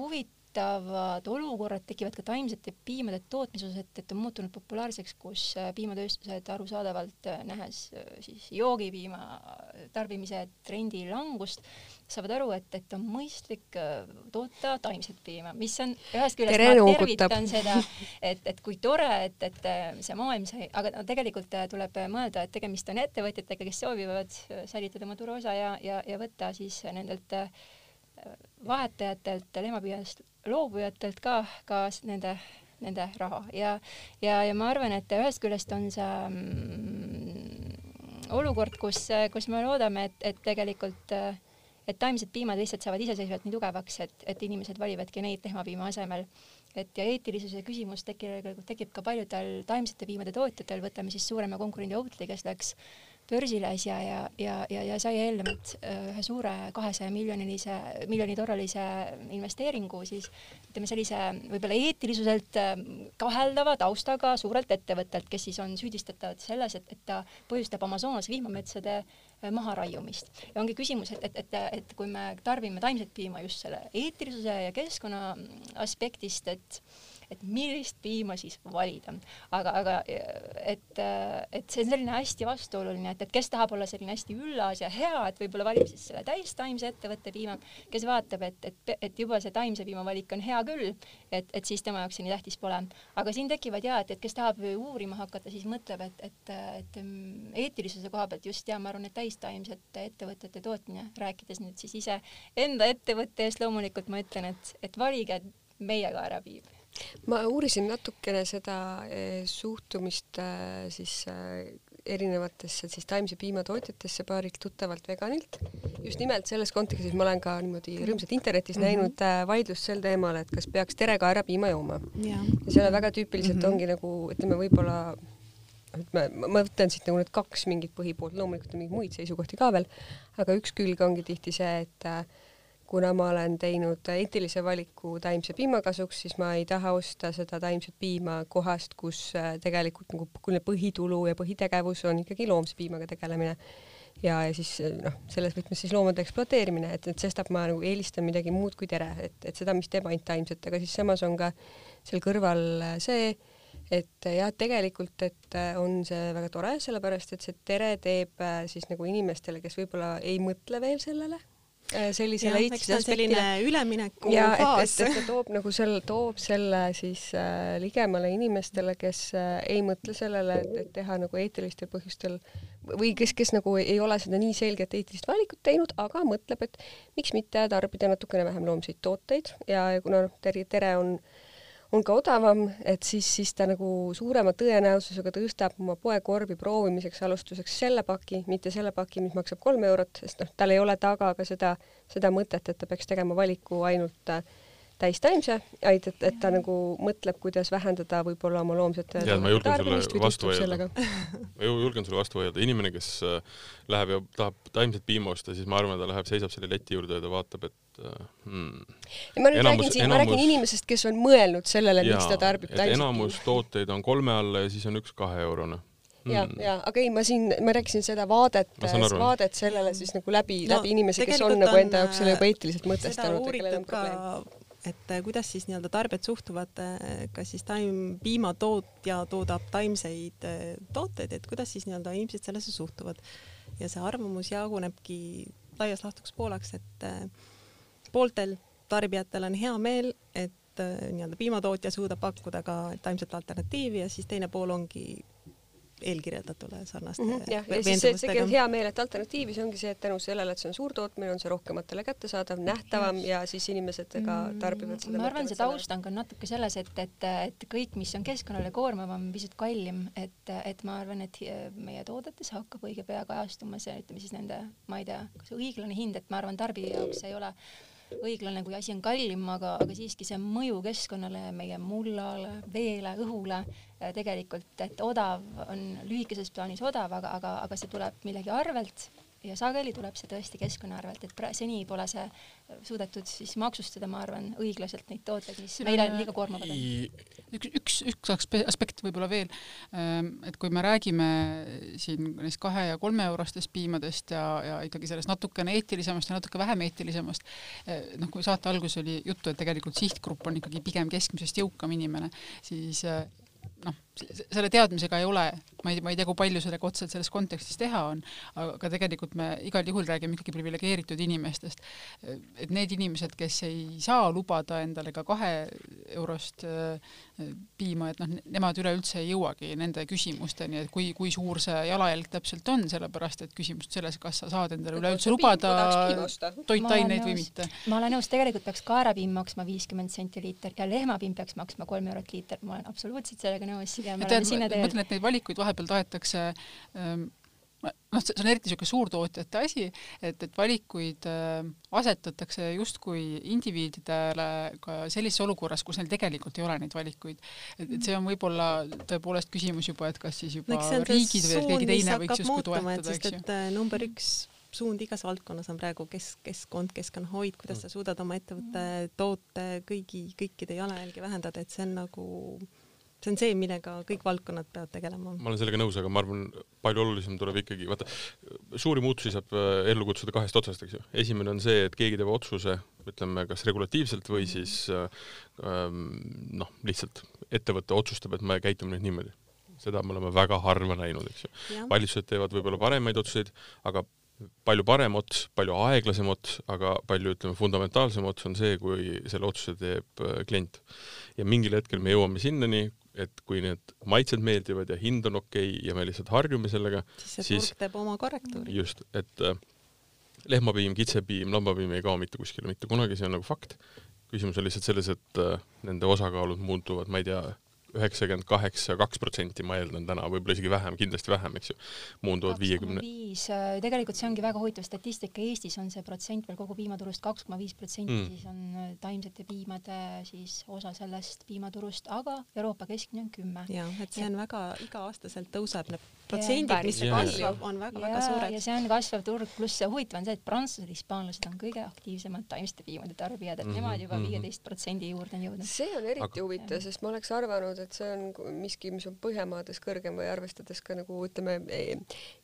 huvitavad olukorrad tekivad ka taimsete piimade tootmises, et, et on muutunud populaarseks, kus äh, piimatööstused arusaadavalt äh, nähes äh, siis joogipiima tarbimise trendi langust, saavad aru, et, et on mõistlik toota taimset piima, mis on ühest küljest Tere ma tervitan [LAUGHS] seda, et, et kui tore, et, et see maailm sai, aga tegelikult tuleb mõelda, et tegemist on ettevõtjatega, kes soovivad säilitada oma turuosa ja, ja, ja võtta siis nendelt äh, vahetajatelt, lehmapiimast loobujatelt ka, ka nende, nende raha ja, ja, ja ma arvan, et ühest küljest on see mm, olukord, kus, kus me loodame, et, et tegelikult äh, et taimsed piimad lihtsalt saavad iseseisvalt nii tugevaks, et, et inimesed valivadki neid lehmapiima asemel. et ja eetilisuse küsimus tekib, tekib ka paljudel taimsete piimade tootjatel, võtame siis suurema konkurendi Oatly, kes läks börsile äsja ja, ja, ja, ja sai eelnevalt äh, ühe suure kahesaja miljonilise, miljoni dollalise investeeringu siis ütleme sellise võib-olla eetilisuselt äh, kaheldava taustaga suurelt ettevõttelt, kes siis on süüdistatavad selles, et, et ta põhjustab Amazonase vihmametsade äh, maharaiumist. ja ongi küsimus, et, et, et, et kui me tarbime taimset piima just selle eetilisuse ja keskkonna aspektist, et et millist piima siis valida. aga, aga et, et see on selline hästi vastuoluline, et, et kes tahab olla selline hästi üllas ja hea, et võib-olla valib siis selle täistaimse ettevõtte piima, kes vaatab, et, et, et juba see taimse piima valik on hea küll, et, et siis tema jaoks see nii tähtis pole. aga siin tekivad ja, et, et kes tahab uurima hakata, siis mõtleb, et, et, et eetilisuse koha pealt just ja ma arvan, et täistaimsete ettevõtete tootmine, rääkides nüüd siis ise enda ettevõtte eest, loomulikult ma ütlen, et, et valige meie kaerapiim ma uurisin natukene seda eh, suhtumist eh, siis eh, erinevatesse siis taimse piima tootjatesse paarilt tuttavalt veganilt. just nimelt selles kontekstis ma olen ka niimoodi rõõmsalt internetis mm -hmm. näinud vaidlust sel teemal, et kas peaks terekaerapiima jooma. ja seal väga tüüpiliselt mm -hmm. ongi nagu ütleme, võib-olla ütleme, ma võtan siit nagu need kaks mingit põhipoolt, loomulikult on mingeid muid seisukohti ka veel, aga üks külg ongi tihti see, et äh, kuna ma olen teinud eetilise valiku taimse piima kasuks, siis ma ei taha osta seda taimset piima kohast, kus äh, tegelikult nagu põhitulu ja põhitegevus on ikkagi loomse piimaga tegelemine. ja, ja siis noh, selles võtmes siis loomade ekspluateerimine, et, et sestap ma nagu eelistan midagi muud kui tere, et, et seda, mis teeb ainult taimset, aga siis samas on ka seal kõrval see, et jah, tegelikult, et on see väga tore, sellepärast et see tere teeb siis nagu inimestele, kes võib-olla ei mõtle veel sellele, sellisele eetilise aspektile. ülemineku ja faas. et, et, et ta toob nagu selle, toob selle siis äh, ligemale inimestele, kes äh, ei mõtle sellele, et, teha nagu eetilistel põhjustel või kes, kes nagu ei ole seda nii selget eetilist valikut teinud, aga mõtleb, et miks mitte tarbida natukene vähem loomseid tooteid ja kuna noh, tere, tere on on ka odavam, et siis, siis ta nagu suurema tõenäosusega tõstab oma poekorvi proovimiseks alustuseks selle paki, mitte selle paki, mis maksab kolm eurot, sest noh, tal ei ole taga ka seda, seda mõtet, et ta peaks tegema valiku ainult täistaimse, vaid et, et ta nagu mõtleb, kuidas vähendada võib-olla oma loomsete tead, ma julgen sulle vastu vaielda. [LAUGHS] ma julgen sulle vastu vaielda, inimene, kes läheb ja tahab taimset piima osta, siis ma arvan, ta läheb, seisab selle leti juurde ja ta vaatab, et hmm. ja ma nüüd enamus, räägin siin, ma räägin inimesest, kes on mõelnud sellele, miks ta tarbib taimset enamus tooteid on kolme alla ja siis on üks kaheeurone ja mm., ja aga ei, ma siin, ma rääkisin seda vaadet, vaadet sellele siis nagu läbi no,, läbi inimese, kes on nagu enda jaoks selle juba eetiliselt mõtestanud. ka et kuidas siis nii-öelda tarbijad suhtuvad, kas siis taim, piimatootja toodab taimseid tooteid, et kuidas siis nii-öelda inimesed sellesse suhtuvad. ja see arvamus jagunebki laias laastus pooleks, et pooltel tarbijatel on hea meel, et nii-öelda piimatootja suudab pakkuda ka taimset alternatiivi ja siis teine pool ongi eelkirjeldatule sarnaste mm -hmm, jah, ja siis see, seegi on hea meel, et alternatiivis ongi see, et tänu sellele, et see on suurtootmine, on see rohkematele kättesaadav, nähtavam ja siis inimesed ka mm, tarbivad seda. ma arvan, see taust on ka natuke selles, et, et, et kõik, mis on keskkonnale koormavam, pisut kallim, et, et ma arvan, et meie toodetes hakkab õige pea kajastuma see, ütleme siis nende, ma ei tea, kas õiglane hind, et ma arvan, tarbija jaoks ei ole õiglane, kui asi on kallim, aga, aga siiski see mõju keskkonnale, meie mullale, veele, õhule tegelikult, et odav on lühikeses plaanis odav, aga, aga, aga see tuleb millegi arvelt ja sageli tuleb see tõesti keskkonna arvelt, et seni pole see suudetud siis maksustada, ma arvan, õiglaselt neid tooteid, mis meile liiga koormavad on. üks, üks, üks aspekt võib-olla veel, ähm, et kui me räägime siin neist kahe ja kolme eurostest piimadest ja, ja ikkagi sellest natukene eetilisemast ja natuke vähem eetilisemast, äh, noh, kui saate alguses oli juttu, et tegelikult sihtgrupp on ikkagi pigem keskmisest jõukam inimene, siis äh, noh, selle teadmisega ei ole, ma ei, ma ei tea, kui palju sellega otseselt selles kontekstis teha on, aga tegelikult me igal juhul räägime ikkagi priviligeeritud inimestest. et need inimesed, kes ei saa lubada endale ka kahe eurost äh, piima, et noh, nemad üleüldse ei jõuagi nende küsimusteni, et kui, kui suur see jalajälg täpselt on, sellepärast et küsimus selles, kas sa saad endale üleüldse lubada toitaineid või mitte. ma olen nõus, tegelikult peaks kaerapiim maksma viiskümmend senti liiter ja lehmapiim peaks maksma kolm eurot liiter, ma olen absoluutselt sellega nõus ja me oleme sinna teel. mõtlen, et neid valikuid vahepeal tahetakse ähm, noh, see on eriti niisugune suurtootjate asi, et, et valikuid äh, asetatakse justkui indiviididele ka sellises olukorras, kus neil tegelikult ei ole neid valikuid. et, et see on võib-olla tõepoolest küsimus juba, et kas siis juba no, riigid või keegi teine võiks justkui toetada, eks ju. Äh, number üks suund igas valdkonnas on praegu kes-, keskkond, keskkonnahoid, kuidas sa suudad oma ettevõtte, toote, kõigi, kõikide jalajälgi vähendada, et see on nagu see on see, millega kõik valdkonnad peavad tegelema. ma olen sellega nõus, aga ma arvan, palju olulisem tuleb ikkagi, vaata, suuri muutusi saab äh, ellu kutsuda kahest otsast, eks ju. esimene on see, et keegi teeb otsuse, ütleme, kas regulatiivselt või siis äh, ähm, noh, lihtsalt ettevõte otsustab, et me käitume nüüd niimoodi. seda me oleme väga harva näinud, eks ju. valitsused teevad võib-olla paremaid otsuseid, aga palju parem ots, palju aeglasem ots, aga palju, ütleme, fundamentaalsem ots on see, kui selle otsuse teeb äh, klient. ja mingil hetkel me jõuame sinnani, et kui need maitsed meeldivad ja hind on okei okay ja me lihtsalt harjume sellega, siis see turg teeb oma korrektuuri. just, et äh, lehmapiim, kitsepiim, lambapiim ei kao mitte kuskile mitte kunagi, see on nagu fakt. küsimus on lihtsalt selles, et äh, nende osakaalud muutuvad, ma ei tea, üheksakümmend kaheksa, kaks protsenti, ma eeldan täna, võib-olla isegi vähem, kindlasti vähem, eks ju, muunduvad viiekümne. viis, äh, tegelikult see ongi väga huvitav statistika, Eestis on see protsent veel kogu piimaturust kaks koma viis protsenti, mm. siis on äh, taimsete piimade siis osa sellest piimaturust, aga Euroopa keskmine on kümme. jah, et see on ja. väga, iga-aastaselt tõuseb need protsendid, mis see kasvab, on väga-väga suured. ja see on kasvav turg, pluss huvitav on see, et prantslased, hispaanlased on kõige aktiivsemad taimsete piimade tarbijad, et mm -hmm. nemad juba mhm. viieteist protsendi juurde on jõudnud. see on eriti aga... huvitav, sest ma oleks arvanud, et see on miski, mis on Põhjamaades kõrgem või arvestades ka nagu ütleme e,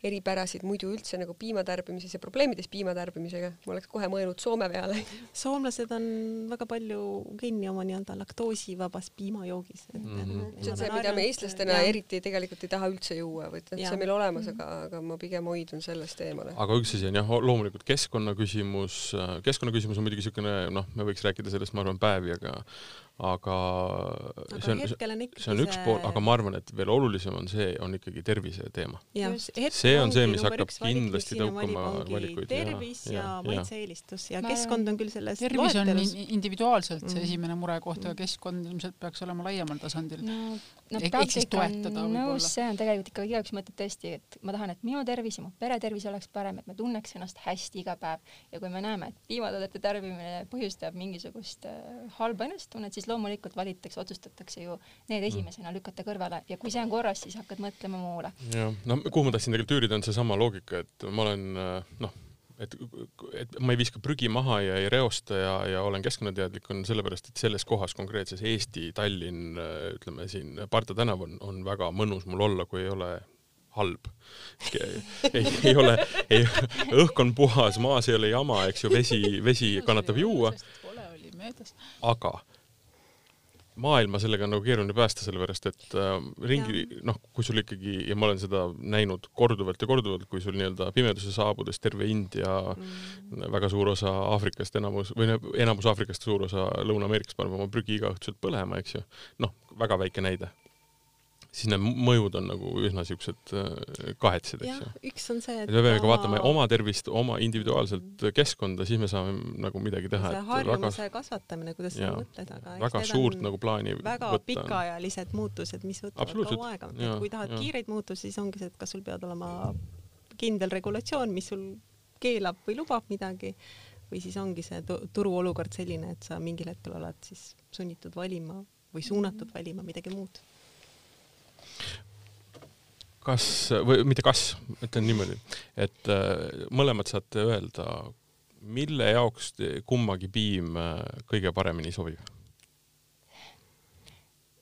eripärasid muidu üldse nagu piimatarbimises ja probleemides piimatarbimisega, ma oleks kohe mõelnud Soome peale. soomlased on väga palju kinni oma nii-öelda laktoosivabas piimajoogis. Mm -hmm. see on see, mida me eestlastena ja. eriti tegelikult ei taha üldse juua või et see on meil olemas -hmm. aga, aga ma pigem hoidun sellest eemale. aga üks asi on jah, loomulikult keskkonnaküsimus, keskkonnaküsimus on muidugi niisugune noh, me võiks rääkida sellest, ma arvan, päevi, aga aga, aga see on, see on üks see... pool, aga ma arvan, et veel olulisem on see, on ikkagi tervise teema. see on see, mis hakkab kindlasti tõukama valikuid. tervis ja, ja maitse-eelistus ja, ja keskkond on küll selles tervis on individuaalselt see mm. esimene murekoht, aga keskkond ilmselt peaks olema laiemal tasandil no, no, ehk, ehk siis toetada võib-olla. see on tegelikult ikka igaüks mõtleb tõesti, et ma tahan, et minu tervis ja mu pere tervis oleks parem, et me tunneks ennast hästi iga päev ja kui me näeme, et piimatoodete tarbimine põhjustab mingisugust äh, halba enesetunnet, siis loomulikult valitakse, otsustatakse ju need mm. esimesena lükata kõrvale ja kui see on korras, siis hakkad mõtlema muule. jah, no kuhu ma tahtsin tegelikult üürida, on seesama loogika, et ma olen noh, et, et ma ei viska prügi maha ja ei reosta ja, ja olen keskkonnateadlik, on sellepärast, et selles kohas konkreetses Eesti, Tallinn, ütleme siin Parda tänav on, on väga mõnus mul olla, kui ei ole halb. ei, ei ole, ei, õhk on puhas, maas ei ole jama, eks ju, vesi, vesi kannatab juua. aga maailma sellega on nagu keeruline päästa, sellepärast et äh, ringi noh, kui sul ikkagi ja ma olen seda näinud korduvalt ja korduvalt, kui sul nii-öelda pimeduse saabudes terve India mm., väga suur osa Aafrikast, enamus või noh, enamus Aafrikast, suur osa Lõuna-Ameerikast paneb oma prügi iga õhtuselt põlema, eks ju. noh, väga väike näide. Siis need mõjud on nagu üsna siuksed äh, kahetsed, eks ju., üks on see, et me peame ikka vaatama oma tervist, oma individuaalselt keskkonda, siis me saame nagu midagi teha, see harjumuse kasvatamine, kuidas sa mõtled, aga väga suurt nagu plaani väga võtta. pikaajalised muutused, mis võtavad kaua aega, kui tahad jaa. kiireid muutusi, siis ongi see, et kas sul peab olema kindel regulatsioon, mis sul keelab või lubab midagi või siis ongi see tu- turuolukord selline, et sa mingil hetkel oled siis sunnitud valima või suunatud valima midagi muud. Kas või mitte kas, ütlen niimoodi, et äh, mõlemad saate öelda, mille jaoks kummagi piim äh, kõige paremini sobib?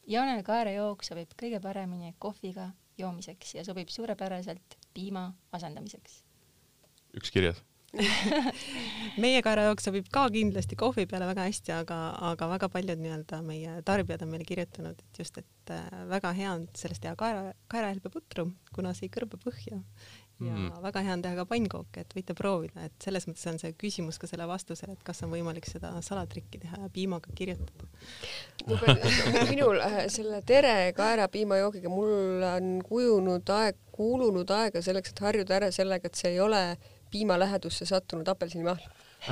Jane kaerejook sobib kõige paremini kohviga joomiseks ja sobib suurepäraselt piima asendamiseks. üks kirjas. [LAUGHS] meie kaerajook sobib ka kindlasti kohvi peale väga hästi, aga, aga väga paljud nii-öelda meie tarbijad on meile kirjutanud, et just, et äh, väga hea on sellest teha kaera, kaerahelbeputru, kuna see ei kõrbe põhja ja Mm. väga hea on teha ka pannkooke, et võite proovida, et selles mõttes on see küsimus ka selle vastusele, et kas on võimalik seda salatrikki teha ja piimaga kirjutada. [LAUGHS] minul äh, selle tere kaerapiimajoogiga, mul on kujunud aeg, kulunud aega selleks, et harjuda ära sellega, et see ei ole piima lähedusse sattunud apelsinimahl,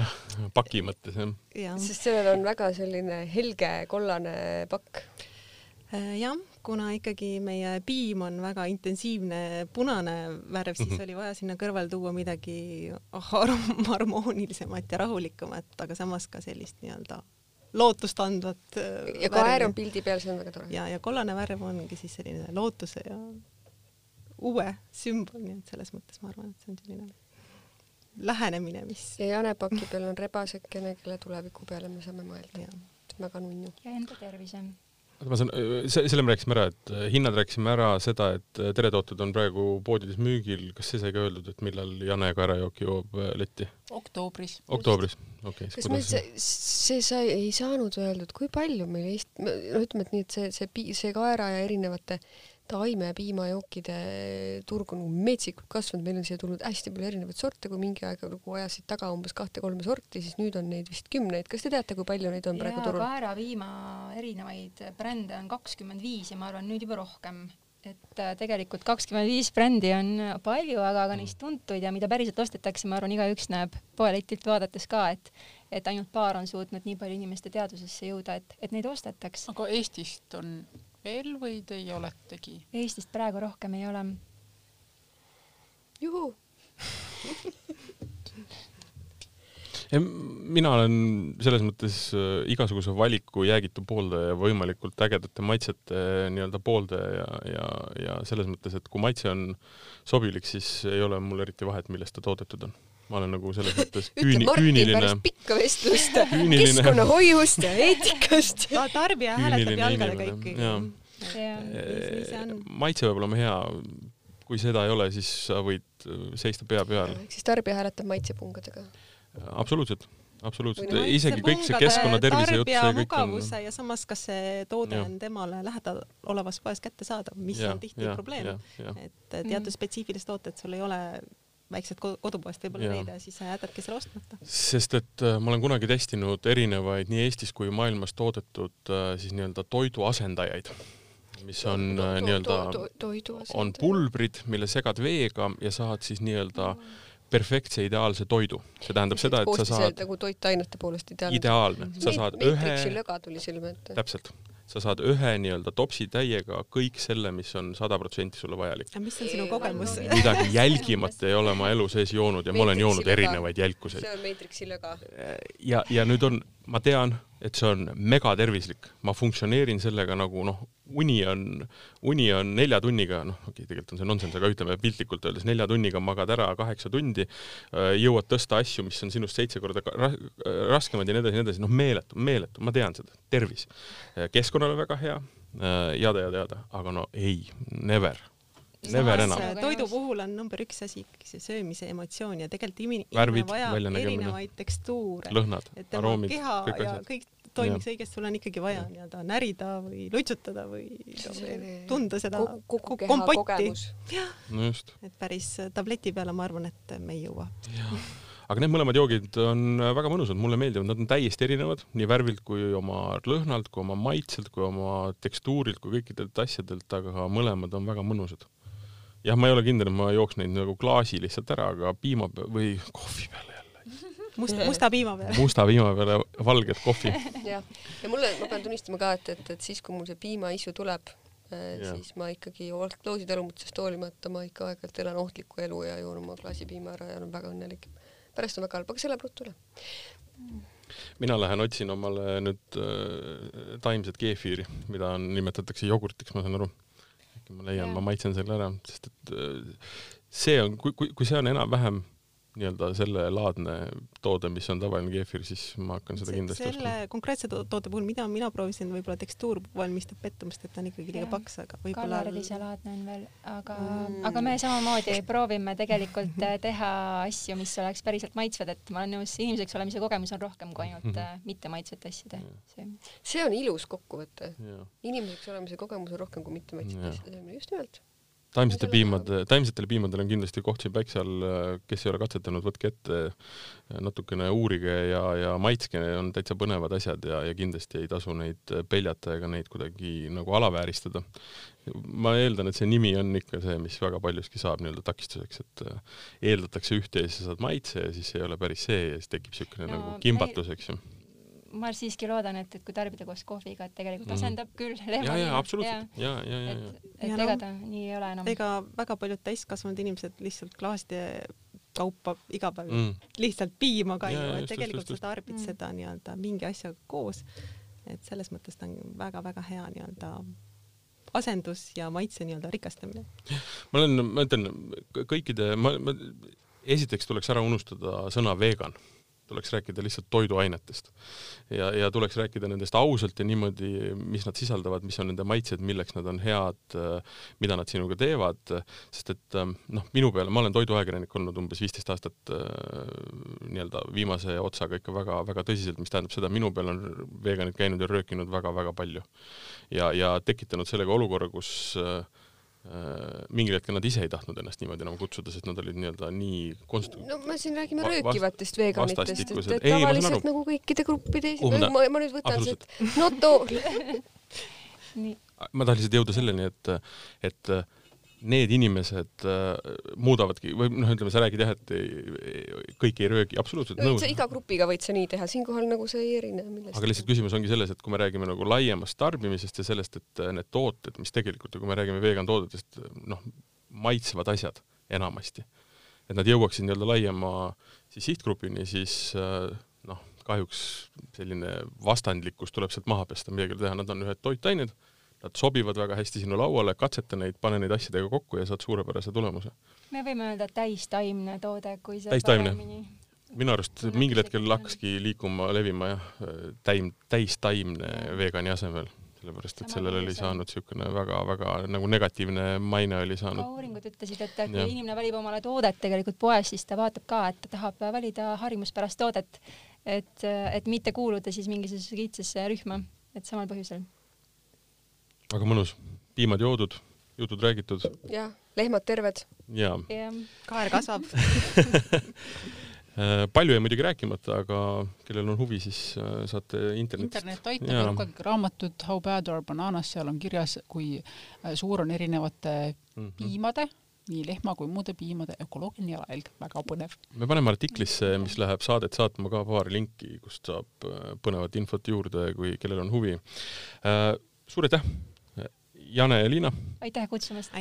[LAUGHS] paki mõttes jah? jah, sest sellel on väga selline helge kollane pakk. jah, kuna ikkagi meie piim on väga intensiivne punane värv, siis Mhm. oli vaja sinna kõrvale tuua midagi har- [LAUGHS] harmoonilisemat ja rahulikumat, aga samas ka sellist nii-öelda lootustandvat äh, ja kaer on pildi peal, see on väga tore. ja, ja kollane värv ongi siis selline lootuse ja uue sümbol, nii et selles mõttes ma arvan, et see on selline lähenemine, mis ja Janepaki peal on rebasekene, kelle tuleviku peale me saame mõelda. jah, väga nunnu. ja enda tervise. oota, ma saan, selle me rääkisime ära, et äh, hinnad rääkisime ära, seda, et äh, teretooted on praegu poodides müügil, kas see sai ka öeldud, et millal Jane kaerajook jõuab äh, letti? oktoobris. oktoobris, okei okay,. kas meil see, see sai, ei saanud öeldud, kui palju meil Eest-, no ütleme, et nii, et see, see pi-, see kaera ja erinevate taime piimajookide turg on nagu metsikult kasvanud, meil on siia tulnud hästi palju erinevaid sorte, kui mingi aeg nagu ajasid taga umbes kahte-kolme sorti, siis nüüd on neid vist kümneid. kas te teate, kui palju neid on praegu ja turul? kaerapiima erinevaid brände on kakskümmend viis ja ma arvan nüüd juba rohkem et äh, tegelikult kakskümmend viis brändi on palju, aga ka neist tuntuid ja mida päriselt ostetakse, ma arvan, igaüks näeb poeletilt vaadates ka, et et ainult paar on suutnud nii palju inimeste teadvusesse jõuda, et, et neid ostetaks. aga Eestist on veel või teie oletegi? Eestist praegu rohkem ei ole. juhu. Mina olen selles mõttes äh, igasuguse valiku jäägitu pooldaja ja võimalikult ägedate maitsete äh, nii-öelda pooldaja ja, ja, ja selles mõttes, et kui maitse on sobilik, siis ei ole mul eriti vahet, millest ta toodetud on. ma olen nagu selles [LAUGHS] mõttes küüni-, küüniline pärast, pikka vestlust [LAUGHS] keskkonnahoiust ja eetikast. tarbija hääletab nii see on. maitse peab olema hea. kui seda ei ole, siis sa võid äh, seista pea peal. ehk siis tarbija hääletab maitsepungadega. absoluutselt, absoluutselt Või no, isegi kõik see maitsepungade keskkonnatervise jutt, see kõik on ja samas, kas see toode Jah. on temale lähedal olevas poes kättesaadav, mis Jah, on tihti jah, probleem et teatud Mm. spetsiifilised tooted sul ei ole väikselt ko- kodupoest võib-olla leida ja siis sa jätadki selle ostmata. sest et äh, ma olen kunagi testinud erinevaid nii Eestis kui maailmas toodetud äh, siis nii-öelda toiduasendajaid, mis on äh, nii-öelda, on. pulbrid, mille segad veega ja saad siis nii-öelda perfektse ideaalse toidu. see tähendab seda, et sa saad nagu toitainete poolest ideaalne. ideaalne, sa saad Matrixi ühe, löga tuli silme ette. täpselt, sa saad ühe nii-öelda topsi täiega kõik selle, mis on sada protsenti sulle vajalik. mis on sinu kogemus midagi jälgimata ei ole ma elu sees joonud ja ma olen Matrixi joonud löga. erinevaid jälkuseid. see on Matrixi löga. ja, ja nüüd on, ma tean, et see on megatervislik, ma funktsioneerin sellega nagu noh, uni on, uni on nelja tunniga, noh, okei okay,, tegelikult on see nonsense, aga ütleme piltlikult öeldes nelja tunniga magad ära kaheksa tundi, jõuad tõsta asju, mis on sinust seitse korda raskemad ja nii edasi, nii edasi, noh, meeletu, meeletu, ma tean seda, tervis. keskkonnale väga hea, jada ja teada, aga no ei, never, never enam. toidu puhul on number üks asi ikkagi see söömise emotsioon ja tegelikult inimene vajab erinevaid tekstuure, lõhnad aroomid, keha kõik ja asjad. kõik toimiks õigesti, sul on ikkagi vaja nii-öelda närida või lutsutada või tunda seda kompotti, no just. et päris tableti peale ma arvan, et me ei jõua. aga need mõlemad joogid on väga mõnusad, mulle meeldivad, nad on täiesti erinevad nii värvilt kui oma lõhnalt, kui oma maitselt, kui oma tekstuurilt, kui kõikidelt asjadelt, aga mõlemad on väga mõnusad. Jah, ma ei ole kindel, et ma jooks neid nagu klaasi lihtsalt ära, aga piima või kohvi peale must, musta piima peale. musta piima peale valget kohvi. [LAUGHS] jah, ja mulle, ma pean tunnistama ka, et, et, et siis, kui mul see piimaisu tuleb, äh, siis ma ikkagi loositalumutusest hoolimata ma ikka aeg-ajalt elan ohtlikku elu ja joon oma klaasi piima ära ja olen väga õnnelik. pärast on väga halb, aga see läheb ruttu üle. mina lähen otsin omale nüüd äh, taimset keefiiri, mida on, nimetatakse jogurtiks, ma saan aru. Äkki ma leian, ma maitsen selle ära, sest et äh, see on, kui, kui, kui see on enam-vähem nii-öelda sellelaadne toode, mis on tavaline keefir, siis ma hakkan seda kindlasti selle ostma. konkreetse to toote puhul, mida mina proovisin, võib-olla tekstuur valmistab pettumust, et ta on ikkagi liiga paks, aga võib-olla kaloriliselt on veel, aga mm., aga me samamoodi proovime tegelikult äh, teha asju, mis oleks päriselt maitsvad, et ma olen nõus, inimeseks olemise kogemus on rohkem kui ainult mm -hmm. mitte maitsvate asjade see. see on ilus kokkuvõte. inimeseks olemise kogemus on rohkem kui mitte maitsvate asjade, just nimelt taimsete piimade, taimsetele piimadele on kindlasti koht siin päikse all, kes ei ole katsetanud, võtke ette, natukene uurige ja, ja maitske, on täitsa põnevad asjad ja, ja kindlasti ei tasu neid peljata ega neid kuidagi nagu alavääristada. ma eeldan, et see nimi on ikka see, mis väga paljuski saab nii-öelda takistuseks, et eeldatakse ühte ja siis sa saad maitse ja siis ei ole päris see ja siis tekib niisugune no, nagu kimbatus, eks ju ma siiski loodan, et, et kui tarbida koos kohviga, et tegelikult mhm. asendab mm. küll lehma. ja, ja absoluutselt ja, ja, ja, ja. et, et ja ega no, ta nii ei ole enam. ega väga paljud täiskasvanud inimesed lihtsalt klaaside kaupa iga päev mm. lihtsalt piima ka ju, et tegelikult just, just. sa tarbid mm. seda nii-öelda mingi asjaga koos. et selles mõttes ta on väga-väga hea nii-öelda asendus ja maitse nii-öelda rikastamine. ma olen, ma ütlen kõikide, ma, ma esiteks tuleks ära unustada sõna vegan tuleks rääkida lihtsalt toiduainetest. ja, ja tuleks rääkida nendest ausalt ja niimoodi, mis nad sisaldavad, mis on nende maitsed, milleks nad on head, mida nad sinuga teevad, sest et noh, minu peale, ma olen toiduajakirjanik olnud umbes viisteist aastat nii-öelda viimase otsaga ikka väga-väga tõsiselt, mis tähendab seda, minu peal on veganid käinud ja röökinud väga-väga palju. ja, ja tekitanud sellega olukorra, kus äh, mingil hetkel nad ise ei tahtnud ennast niimoodi enam kutsuda, sest nad olid nii-öelda nii konst-. no me siin räägime va röökivatest veganitest, et, et tavaliselt nagu kõikide gruppide esimene, ma, ma nüüd võtan siit not all ma tahan lihtsalt jõuda selleni, et, et need inimesed äh, muudavadki või noh, ütleme, sa räägid jah, et kõik ei röögi, absoluutselt no, nõus. iga grupiga võid sa nii teha, siinkohal nagu see ei erine millestki. aga lihtsalt küsimus ongi selles, et kui me räägime nagu laiemast tarbimisest ja sellest, et äh, need tooted, mis tegelikult, kui me räägime vegan toodetest, noh, maitsevad asjad enamasti, et nad jõuaksid nii-öelda laiema siis sihtgrupini, siis äh, noh, kahjuks selline vastandlikkus tuleb sealt maha pesta, midagi ei ole teha, nad on ühed toitained Nad sobivad väga hästi sinu lauale, katseta neid, pane neid asjadega kokku ja saad suurepärase tulemuse. me võime öelda täistaimne toode, kui see täistaimne. minu arust mingil hetkel hakkaski liikuma, levima jah, täim, täistaimne vegani asemel sellepärast et sellel oli saanud niisugune väga-väga nagu negatiivne maine oli saanud. ka uuringud ütlesid, et kui ja. inimene valib omale toodet tegelikult poes, siis ta vaatab ka, et ta tahab valida harjumuspärast toodet, et, et mitte kuuluda siis mingisugusesse kitsesse rühma, et samal põhjusel väga mõnus, piimad joodud, jutud räägitud. jah, lehmad terved. jaa ja.. kaer kasvab äh, [LAUGHS] [LAUGHS] palju jäi muidugi rääkimata, aga kellel on huvi, siis äh, saate internetis. internet aitab ja lugege raamatut How bad are bananas, seal on kirjas, kui äh, suur on erinevate mm -hmm. piimade nii lehma kui muude piimade ökoloogiline jalajälg, väga põnev. me paneme artiklisse, mis läheb saadet saatma ka paar linki, kust saab põnevat infot juurde, kui kellel on huvi. suur aitäh Jane ja Liina. aitäh kutsumast.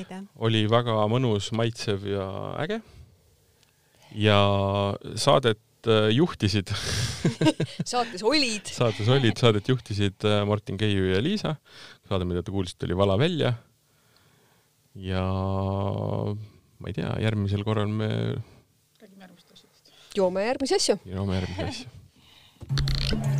oli väga mõnus, maitsev ja äge. ja saadet äh, juhtisid [LAUGHS] saates olid saates olid, saadet juhtisid äh, Martin Keiu ja Liisa. saade, mida te kuulsite, oli Vala välja. ja ma ei tea, järgmisel korral me räägime järgmistest asjadest. joome järgmisi asju. joome järgmisi asju [LAUGHS]